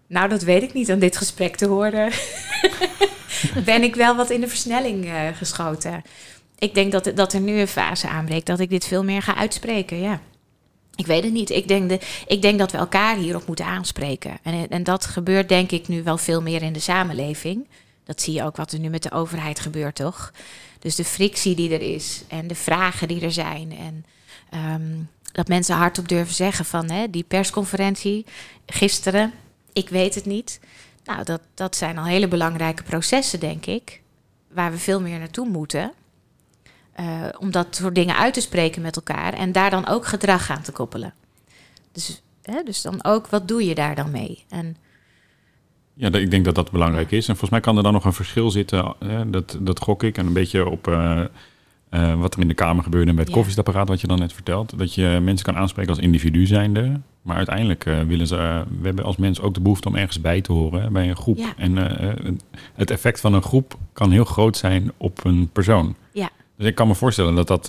Nou, dat weet ik niet aan dit gesprek te horen. ben ik wel wat in de versnelling eh, geschoten. Ik denk dat, dat er nu een fase aanbreekt dat ik dit veel meer ga uitspreken, ja. Ik weet het niet. Ik denk, de, ik denk dat we elkaar hierop moeten aanspreken. En, en dat gebeurt denk ik nu wel veel meer in de samenleving. Dat zie je ook wat er nu met de overheid gebeurt, toch? Dus de frictie die er is en de vragen die er zijn. En ehm, dat mensen hardop durven zeggen van hè, die persconferentie gisteren, ik weet het niet. Nou, dat, dat zijn al hele belangrijke processen, denk ik. Waar we veel meer naartoe moeten. eh, om dat soort dingen uit te spreken met elkaar. En daar dan ook gedrag aan te koppelen. Dus, hè, dus dan ook, wat doe je daar dan mee? En Ja, ik denk dat dat belangrijk is. En volgens mij kan er dan nog een verschil zitten. eh, dat, dat gok ik. En een beetje op eh, eh, wat er in de Kamer gebeurde met het Ja. koffiezetapparaat, wat je dan net vertelt. Dat je mensen kan aanspreken als individu zijnde. Maar uiteindelijk eh, willen ze, eh, we hebben als mens ook de behoefte om ergens bij te horen hè, bij een groep. Ja. En eh, het effect van een groep kan heel groot zijn op een persoon. ja, Dus ik kan me voorstellen dat dat,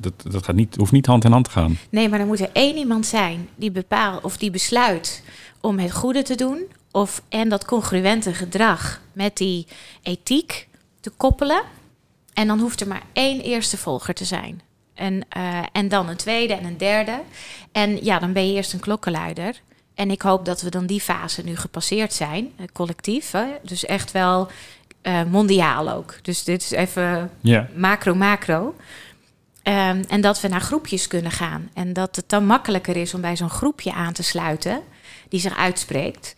dat, dat gaat niet, hoeft niet hand in hand te gaan. Nee, maar er moet er één iemand zijn die bepaalt of die besluit om het goede te doen. Of, en dat congruente gedrag met die ethiek te koppelen. En dan hoeft er maar één eerste volger te zijn. En, eh, en dan een tweede en een derde. En ja, dan ben je eerst een klokkenluider. En ik hoop dat we dan die fase nu gepasseerd zijn, eh, collectief. Hè? Dus echt wel eh, mondiaal ook. Dus dit is even macro, macro. Ehm, en dat we naar groepjes kunnen gaan. En dat het dan makkelijker is om bij zo'n groepje aan te sluiten die zich uitspreekt.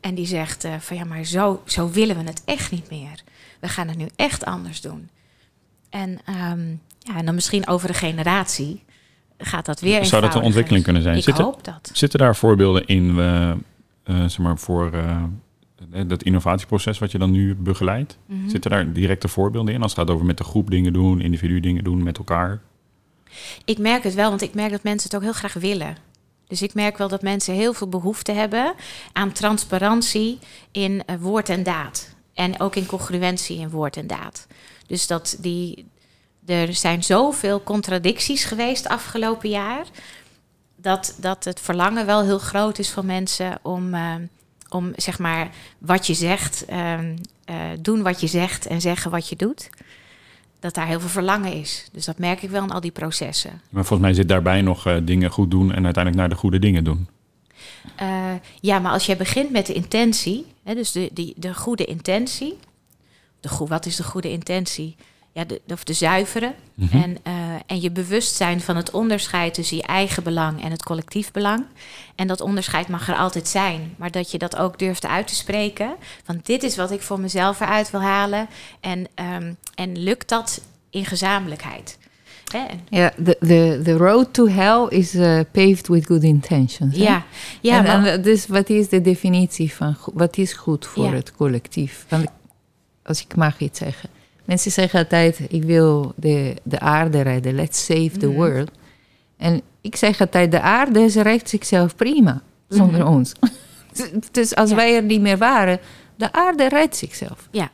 En die zegt van ja, maar zo, zo willen we het echt niet meer. We gaan het nu echt anders doen. En, ehm, ja, en dan misschien over een generatie gaat dat weer Zou dat een ontwikkeling kunnen zijn? Ik Zit er- hoop dat. Zitten daar voorbeelden in eh, zeg maar voor eh, dat innovatieproces wat je dan nu begeleidt? Mhm. Zitten daar directe voorbeelden in als het gaat over met de groep dingen doen, individu dingen doen met elkaar? Ik merk het wel, want ik merk dat mensen het ook heel graag willen. Dus ik merk wel dat mensen heel veel behoefte hebben aan transparantie in woord en daad. En ook in congruentie in woord en daad. Dus dat die, er zijn zoveel contradicties geweest afgelopen jaar. dat, dat het verlangen wel heel groot is van mensen om, uh, om zeg maar wat je zegt, uh, doen wat je zegt en zeggen wat je doet. Dat daar heel veel verlangen is. Dus dat merk ik wel in al die processen. Maar volgens mij zit daarbij nog uh, dingen goed doen en uiteindelijk naar de goede dingen doen. ja, maar als je begint met de intentie, hè, dus de, die, de goede intentie. De wat is de goede intentie? Ja, de, of de zuiveren. Mhm. en, uh, en je bewustzijn van het onderscheid tussen je eigen belang en het collectief belang. En dat onderscheid mag er altijd zijn, maar dat je dat ook durft uit te spreken. Van dit is wat ik voor mezelf eruit wil halen. En, um, en lukt dat in gezamenlijkheid? Ja, de the, the road to hell is uh, paved with good intentions. Ja, ja en, maar... en, dus wat is de definitie van wat is goed voor ja. het collectief? Want als ik mag iets zeggen. Mensen zeggen altijd, ik wil de, de aarde redden, let's save the mhm. world. En ik zeg altijd, de aarde ze redt zichzelf prima, zonder mhm. ons. dus als wij er niet meer waren, de aarde redt zichzelf. Ja,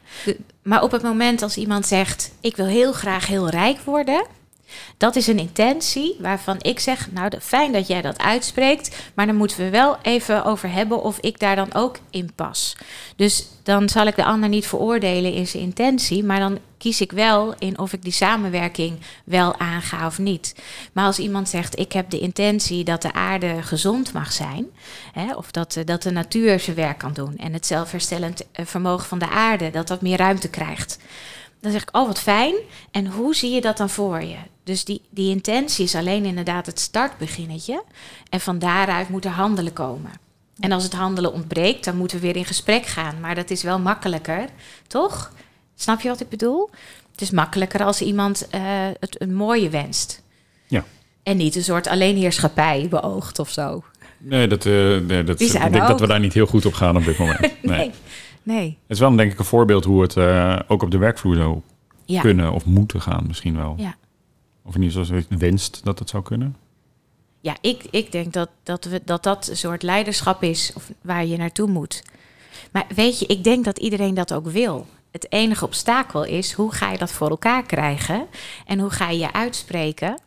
maar op het moment als iemand zegt, ik wil heel graag heel rijk worden... Dat is een intentie waarvan ik zeg, nou fijn dat jij dat uitspreekt, maar dan moeten we wel even over hebben of ik daar dan ook in pas. Dus dan zal ik de ander niet veroordelen in zijn intentie, maar dan kies ik wel in of ik die samenwerking wel aanga of niet. Maar als iemand zegt, ik heb de intentie dat de aarde gezond mag zijn, hè, of dat, eh, dat de natuur zijn werk kan doen en het zelfherstellend eh, vermogen van de aarde, dat dat meer ruimte krijgt. Dan zeg ik, oh wat fijn. En hoe zie je dat dan voor je? Dus die, die intentie is alleen inderdaad het startbeginnetje. En van daaruit moet er handelen komen. En als het handelen ontbreekt, dan moeten we weer in gesprek gaan. Maar dat is wel makkelijker, toch? Snap je wat ik bedoel? Het is makkelijker als iemand uh, het een mooie wenst. Ja. En niet een soort alleenheerschappij beoogt of zo. Nee, dat, uh, nee, dat, ik denk dat we daar niet heel goed op gaan op dit moment. nee. nee. Nee. Het is wel denk ik een voorbeeld hoe het uh, ook op de werkvloer zou ja. kunnen of moeten gaan misschien wel. Ja. Of in ieder geval wenst dat het zou kunnen? Ja, ik, ik denk dat dat, we, dat dat een soort leiderschap is of waar je naartoe moet. Maar weet je, ik denk dat iedereen dat ook wil. Het enige obstakel is hoe ga je dat voor elkaar krijgen en hoe ga je je uitspreken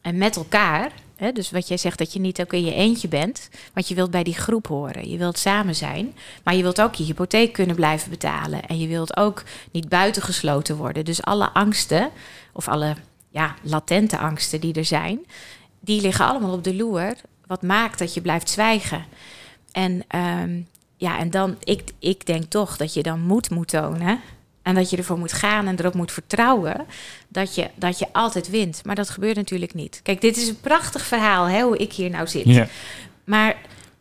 en met elkaar. Hè, dus wat jij zegt dat je niet ook in je eentje bent, want je wilt bij die groep horen. Je wilt samen zijn, maar je wilt ook je hypotheek kunnen blijven betalen en je wilt ook niet buitengesloten worden. Dus alle angsten of alle ja, latente angsten die er zijn, die liggen allemaal op de loer. Wat maakt dat je blijft zwijgen. En um, ja, en dan, ik, ik denk toch dat je dan moed moet tonen. En dat je ervoor moet gaan en erop moet vertrouwen dat je, dat je altijd wint. Maar dat gebeurt natuurlijk niet. Kijk, dit is een prachtig verhaal, hè, hoe ik hier nou zit. Maar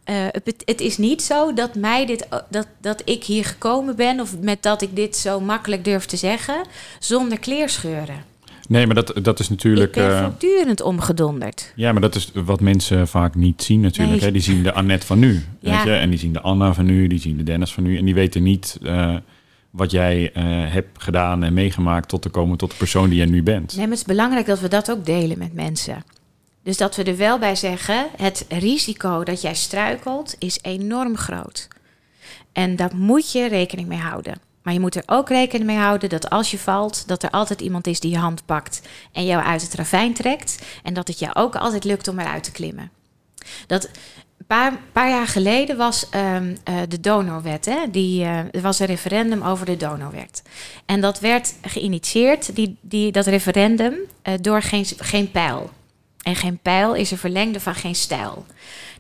uh, het, het, is niet zo dat, mij dit, dat, dat ik hier gekomen ben... of met dat ik dit zo makkelijk durf te zeggen... zonder kleerscheuren. Nee, maar dat, dat is natuurlijk... Ik ben uh, voortdurend omgedonderd. Ja, maar dat is wat mensen vaak niet zien natuurlijk. Hè? Die zien de Annette van nu. Ja. Weet je? En die zien de Anna van nu, die zien de Dennis van nu. En die weten niet uh, wat jij uh, hebt gedaan en meegemaakt... tot te komen tot de persoon die jij nu bent. Nee, maar het is belangrijk dat we dat ook delen met mensen. Dus dat we er wel bij zeggen... het risico dat jij struikelt is enorm groot. En daar moet je rekening mee houden. Maar je moet er ook rekening mee houden dat als je valt, dat er altijd iemand is die je hand pakt en jou uit het ravijn trekt. En dat het jou ook altijd lukt om eruit te klimmen. Dat, paar, paar jaar geleden was um, uh, de donorwet. Hè? Die, uh, er was een referendum over de donorwet. En dat werd geïnitieerd, die, die, dat referendum, uh, door geen, geen pijl. En geen pijl is een verlengde van geen stijl.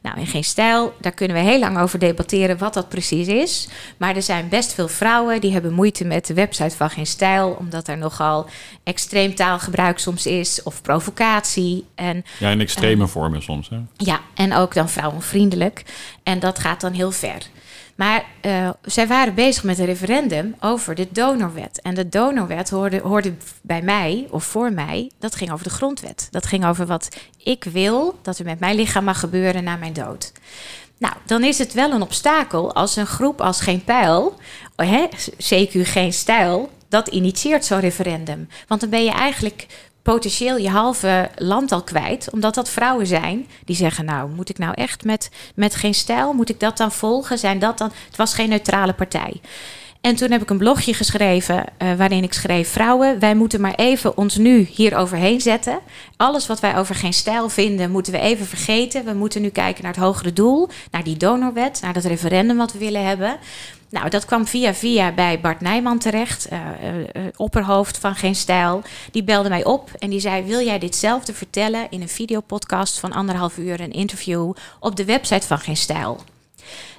Nou, in geen stijl, daar kunnen we heel lang over debatteren wat dat precies is. Maar er zijn best veel vrouwen die hebben moeite met de website van geen stijl, omdat er nogal extreem taalgebruik soms is of provocatie. En, ja, in extreme uh, vormen soms. Hè? Ja, en ook dan vrouwenvriendelijk. En dat gaat dan heel ver. Maar uh, zij waren bezig met een referendum over de donorwet. En de donorwet hoorde, hoorde bij mij, of voor mij, dat ging over de grondwet. Dat ging over wat ik wil dat er met mijn lichaam mag gebeuren na mijn dood. Nou, dan is het wel een obstakel als een groep als Geen Pijl, hè, CQ Geen Stijl, dat initieert zo'n referendum. Want dan ben je eigenlijk potentieel je halve land al kwijt. Omdat dat vrouwen zijn die zeggen: Nou, moet ik nou echt met, met geen stijl? Moet ik dat dan volgen? Zijn dat dan. Het was geen neutrale partij. En toen heb ik een blogje geschreven uh, waarin ik schreef: Vrouwen, wij moeten maar even ons nu hier overheen zetten. Alles wat wij over geen stijl vinden, moeten we even vergeten. We moeten nu kijken naar het hogere doel, naar die donorwet, naar dat referendum wat we willen hebben. Nou, dat kwam via via bij Bart Nijman terecht, uh, uh, opperhoofd van Geen Stijl. Die belde mij op en die zei: Wil jij ditzelfde vertellen in een videopodcast van anderhalf uur, een interview op de website van Geen Stijl?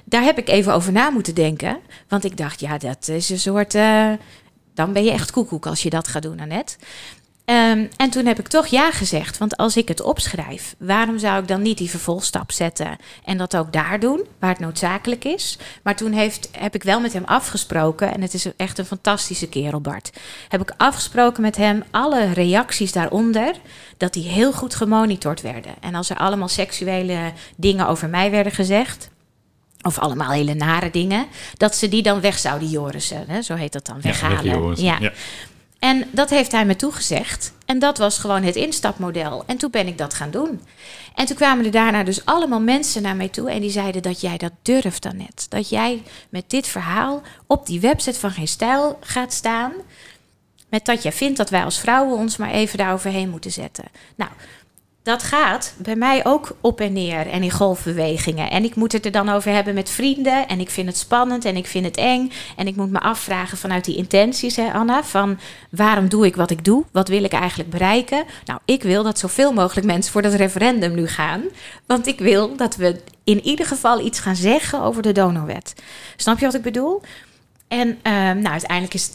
Daar heb ik even over na moeten denken, want ik dacht: Ja, dat is een soort. Uh, dan ben je echt koekoek als je dat gaat doen, Annette. Um, en toen heb ik toch ja gezegd. Want als ik het opschrijf, waarom zou ik dan niet die vervolgstap zetten en dat ook daar doen, waar het noodzakelijk is? Maar toen heeft, heb ik wel met hem afgesproken, en het is echt een fantastische kerel, Bart. Heb ik afgesproken met hem alle reacties daaronder, dat die heel goed gemonitord werden. En als er allemaal seksuele dingen over mij werden gezegd, of allemaal hele nare dingen, dat ze die dan weg zouden jorissen. Hè? Zo heet dat dan, weghalen. Ja, ja. En dat heeft hij me toegezegd. En dat was gewoon het instapmodel. En toen ben ik dat gaan doen. En toen kwamen er daarna dus allemaal mensen naar mij toe. En die zeiden dat jij dat durft dan net. Dat jij met dit verhaal op die website van Geen Stijl gaat staan. Met dat jij vindt dat wij als vrouwen ons maar even daaroverheen moeten zetten. Nou, dat gaat bij mij ook op en neer en in golfbewegingen. En ik moet het er dan over hebben met vrienden. En ik vind het spannend en ik vind het eng. En ik moet me afvragen vanuit die intenties, hè, Anna. Van waarom doe ik wat ik doe? Wat wil ik eigenlijk bereiken? Nou, ik wil dat zoveel mogelijk mensen voor dat referendum nu gaan. Want ik wil dat we in ieder geval iets gaan zeggen over de donorwet. Snap je wat ik bedoel? En uh, nou, uiteindelijk is,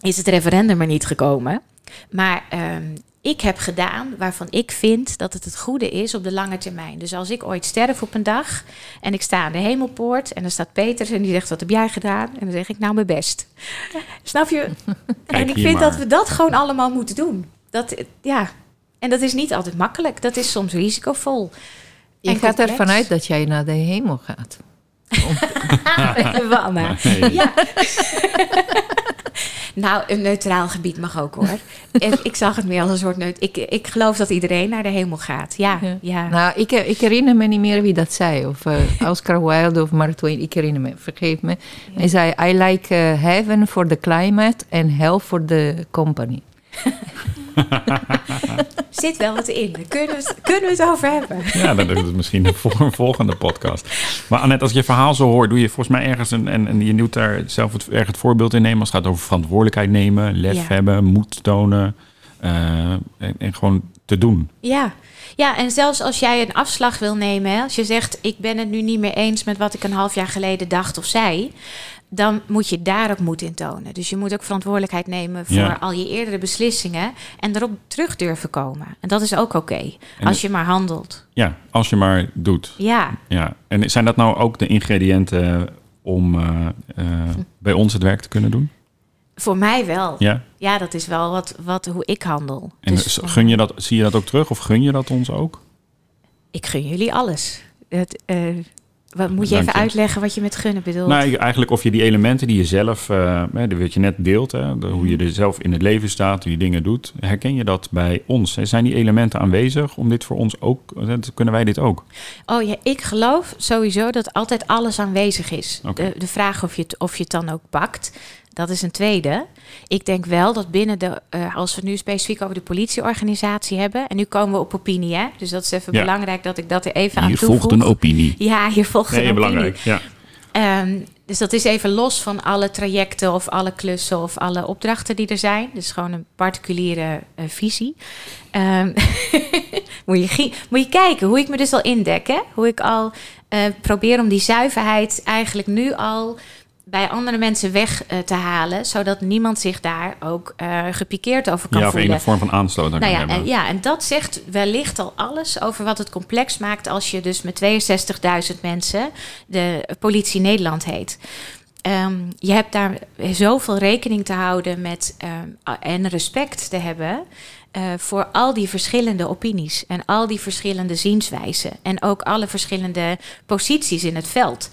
is het referendum er niet gekomen. Maar uh, ik heb gedaan waarvan ik vind dat het het goede is op de lange termijn. Dus als ik ooit sterf op een dag en ik sta aan de hemelpoort en er staat Peters en die zegt: Wat heb jij gedaan? En dan zeg ik: Nou, mijn best. Snap je? en ik vind dat we dat gewoon allemaal moeten doen. Dat, ja. En dat is niet altijd makkelijk, dat is soms risicovol. Je gaat ervan uit dat jij naar de hemel gaat. Wanna. Ja. Nou, een neutraal gebied mag ook hoor. ik zag het meer als een soort neut. Ik, ik geloof dat iedereen naar de hemel gaat. Ja, ja. Nou, ik, ik herinner me niet meer wie dat zei. Of uh, Oscar Wilde of Mark Twain. Ik herinner me, vergeef me. Hij zei: I like uh, heaven for the climate and hell for the company. Zit wel wat in. Kunnen we, kunnen we het over hebben. Ja, dan is het misschien voor een volgende podcast. Maar Annette, als je verhaal zo hoort, doe je volgens mij ergens... Een, en, en je doet daar zelf het, erg het voorbeeld in nemen... als het gaat over verantwoordelijkheid nemen, lef hebben, moed tonen... Uh, en, en, gewoon te doen. Ja. ja, en zelfs als jij een afslag wil nemen... Hè, als je zegt, ik ben het nu niet meer eens... met wat ik een half jaar geleden dacht of zei dan moet je daar ook moed in tonen. Dus je moet ook verantwoordelijkheid nemen voor al je eerdere beslissingen en erop terug durven komen. En dat is ook oké, als je maar handelt. Ja, als je maar doet. Ja. ja. En zijn dat nou ook de ingrediënten om uh, uh, bij ons het werk te kunnen doen? Voor mij wel. Ja, ja dat is wel wat, wat, hoe ik handel. En dus, gun je dat, zie je dat ook terug of gun je dat ons ook? Ik gun jullie alles. Het, uh, wat, moet je even uitleggen wat je met gunnen bedoelt? Nou, eigenlijk of je die elementen die je zelf, uh, wat je net deelt, hè, hoe je er zelf in het leven staat, hoe je dingen doet, herken je dat bij ons? Zijn die elementen aanwezig om dit voor ons ook, kunnen wij dit ook? Oh ja, ik geloof sowieso dat altijd alles aanwezig is. De, de vraag of je, het, of je het dan ook pakt. Dat is een tweede. Ik denk wel dat binnen de, uh, als we nu specifiek over de politieorganisatie hebben, en nu komen we op opinie, hè? dus dat is even belangrijk dat ik dat er even hier aan toevoeg. Hier volgt een opinie. Ja, hier volgt nee, een opinie. belangrijk, ja. Um, dus dat is even los van alle trajecten of alle klussen of alle opdrachten die er zijn. Dus gewoon een particuliere uh, visie. Um, moet, je, moet je kijken hoe ik me dus al indek. Hè? Hoe ik al uh, probeer om die zuiverheid eigenlijk nu al bij andere mensen weg uh, te halen, zodat niemand zich daar ook uh, gepikeerd over kan ja, voelen. Ja, of een vorm van aanstoot nou ja, en, ja, en dat zegt wellicht al alles over wat het complex maakt als je dus met 62.000 mensen de politie Nederland heet. Um, je hebt daar zoveel rekening te houden met um, en respect te hebben uh, voor al die verschillende opinies en al die verschillende zienswijzen en ook alle verschillende posities in het veld.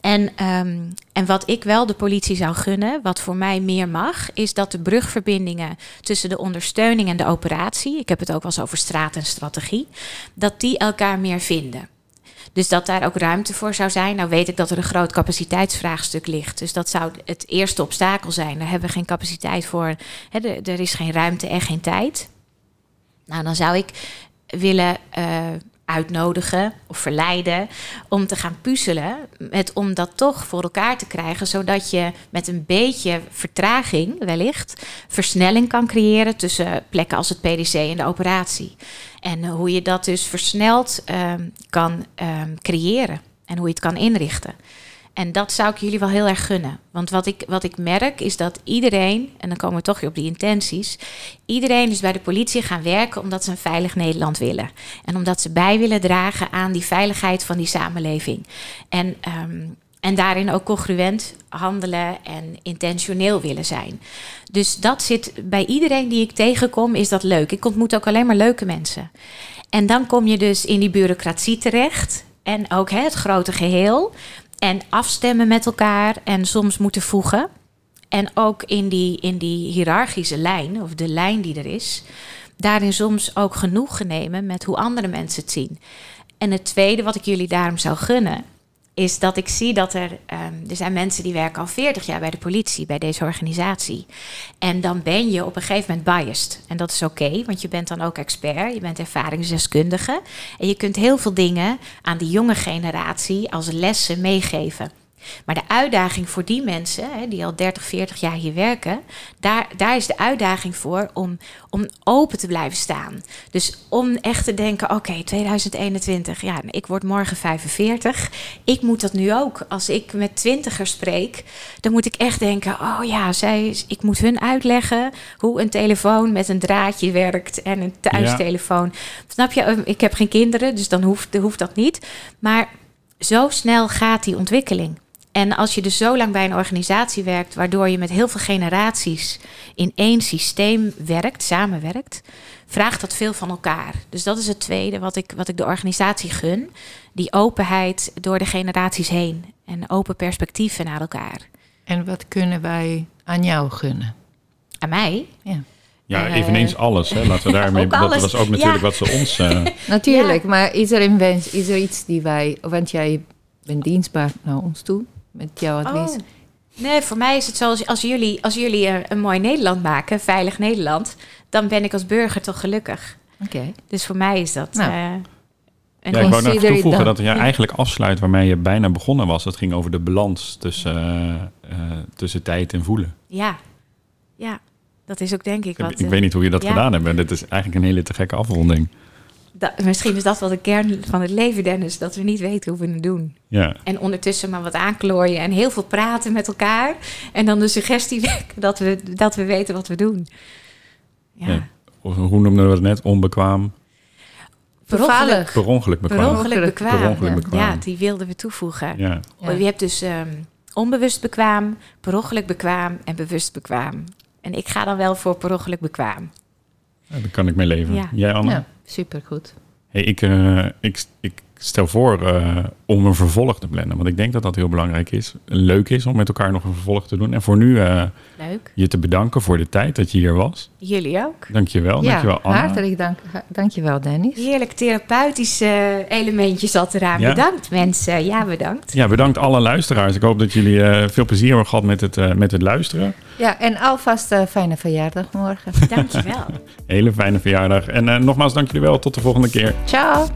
En, um, en wat ik wel de politie zou gunnen, wat voor mij meer mag, is dat de brugverbindingen tussen de ondersteuning en de operatie, ik heb het ook wel eens over straat en strategie, dat die elkaar meer vinden. Dus dat daar ook ruimte voor zou zijn. Nou weet ik dat er een groot capaciteitsvraagstuk ligt. Dus dat zou het eerste obstakel zijn. Daar hebben we geen capaciteit voor. Er, is geen ruimte en geen tijd. Nou, dan zou ik willen uh, uitnodigen of verleiden om te gaan puzzelen met om dat toch voor elkaar te krijgen, zodat je met een beetje vertraging wellicht versnelling kan creëren tussen plekken als het PDC en de operatie. En hoe je dat dus versneld um, kan um, creëren en hoe je het kan inrichten. En dat zou ik jullie wel heel erg gunnen. Want wat ik, wat ik merk is dat iedereen, en dan komen we toch weer op die intenties, iedereen is bij de politie gaan werken omdat ze een veilig Nederland willen. En omdat ze bij willen dragen aan die veiligheid van die samenleving. En, um, en daarin ook congruent handelen en intentioneel willen zijn. Dus dat zit bij iedereen die ik tegenkom, is dat leuk. Ik ontmoet ook alleen maar leuke mensen. En dan kom je dus in die bureaucratie terecht. En ook hè, het grote geheel. En afstemmen met elkaar en soms moeten voegen. En ook in die, in die hiërarchische lijn, of de lijn die er is, daarin soms ook genoegen nemen met hoe andere mensen het zien. En het tweede wat ik jullie daarom zou gunnen, is dat ik zie dat er, um, er zijn mensen die werken al 40 jaar bij de politie, bij deze organisatie. En dan ben je op een gegeven moment biased. En dat is oké, want je bent dan ook expert, je bent ervaringsdeskundige. En je kunt heel veel dingen aan die jonge generatie als lessen meegeven. Maar de uitdaging voor die mensen, hè, die al 30, 40 jaar hier werken, daar, daar is de uitdaging voor om, om open te blijven staan. Dus om echt te denken: oké, 2021, ja, ik word morgen 45. Ik moet dat nu ook. Als ik met twintigers spreek, dan moet ik echt denken: oh ja, zij, ik moet hun uitleggen hoe een telefoon met een draadje werkt en een thuistelefoon. Snap je? Ik heb geen kinderen, dus dan hoeft, hoeft dat niet. Maar zo snel gaat die ontwikkeling. En als je dus zo lang bij een organisatie werkt, waardoor je met heel veel generaties in één systeem werkt, samenwerkt, vraagt dat veel van elkaar. Dus dat is het tweede wat ik, wat ik de organisatie gun. Die openheid door de generaties heen en open perspectieven naar elkaar. En wat kunnen wij aan jou gunnen? Aan mij? Ja. Ja, eveneens alles. Hè. Laten we daarmee. dat was ook natuurlijk wat ze ons. Uh... natuurlijk, maar is er een wens, is er iets die wij. Want jij bent dienstbaar naar ons toe met jouw advies? Oh. Nee, voor mij is het zoals als jullie, als jullie eh, een mooi Nederland maken, een veilig Nederland, dan ben ik als burger toch gelukkig. Oké. Dus voor mij is dat. Nou. Uh, en ja, ik wou nog toevoegen dat jij eigenlijk afsluit waarmee je bijna begonnen was. Dat ging over de balans tussen, uh, tussen tijd en voelen. Ja, ja. Dat is ook denk ik wat... Ik, ik weet niet hoe je dat gedaan hebt. Dit is eigenlijk een hele te gekke afronding dat, misschien is dat wel de kern van het leven, Dennis. Dat we niet weten hoe we het doen. Ja. En ondertussen maar wat aanklooien en heel veel praten met elkaar. En dan de suggestie wekken dat we, dat we weten wat we doen. Ja. Hoe noemden we het net? Onbekwaam? Per ongeluk. Per ongeluk bekwaam. Per ongeluk bekwaam. Ja, die wilden we toevoegen. Ja. Je hebt dus um, onbewust bekwaam, per ongeluk bekwaam en bewust bekwaam. En ik ga dan wel voor per ongeluk bekwaam. Ja, daar kan ik mee leven. Jij, Anne? Supergoed. Hey, ik, uh, ik, ik stel voor uh, om een vervolg te plannen. Want ik denk dat dat heel belangrijk is. Leuk is om met elkaar nog een vervolg te doen. En voor nu uh, Leuk. je te bedanken voor de tijd dat je hier was. Jullie ook. Dankjewel. Ja, dankjewel Anna. hartelijk dank. Dankjewel Dennis. Heerlijk therapeutische elementjes zat eraan. Ja. Bedankt mensen. Ja, bedankt. Ja, bedankt alle luisteraars. Ik hoop dat jullie veel plezier hebben gehad met het, met het luisteren. Ja, en alvast uh, fijne verjaardag morgen. Dankjewel. Hele fijne verjaardag. En uh, nogmaals, dank jullie wel. Tot de volgende keer. Ciao.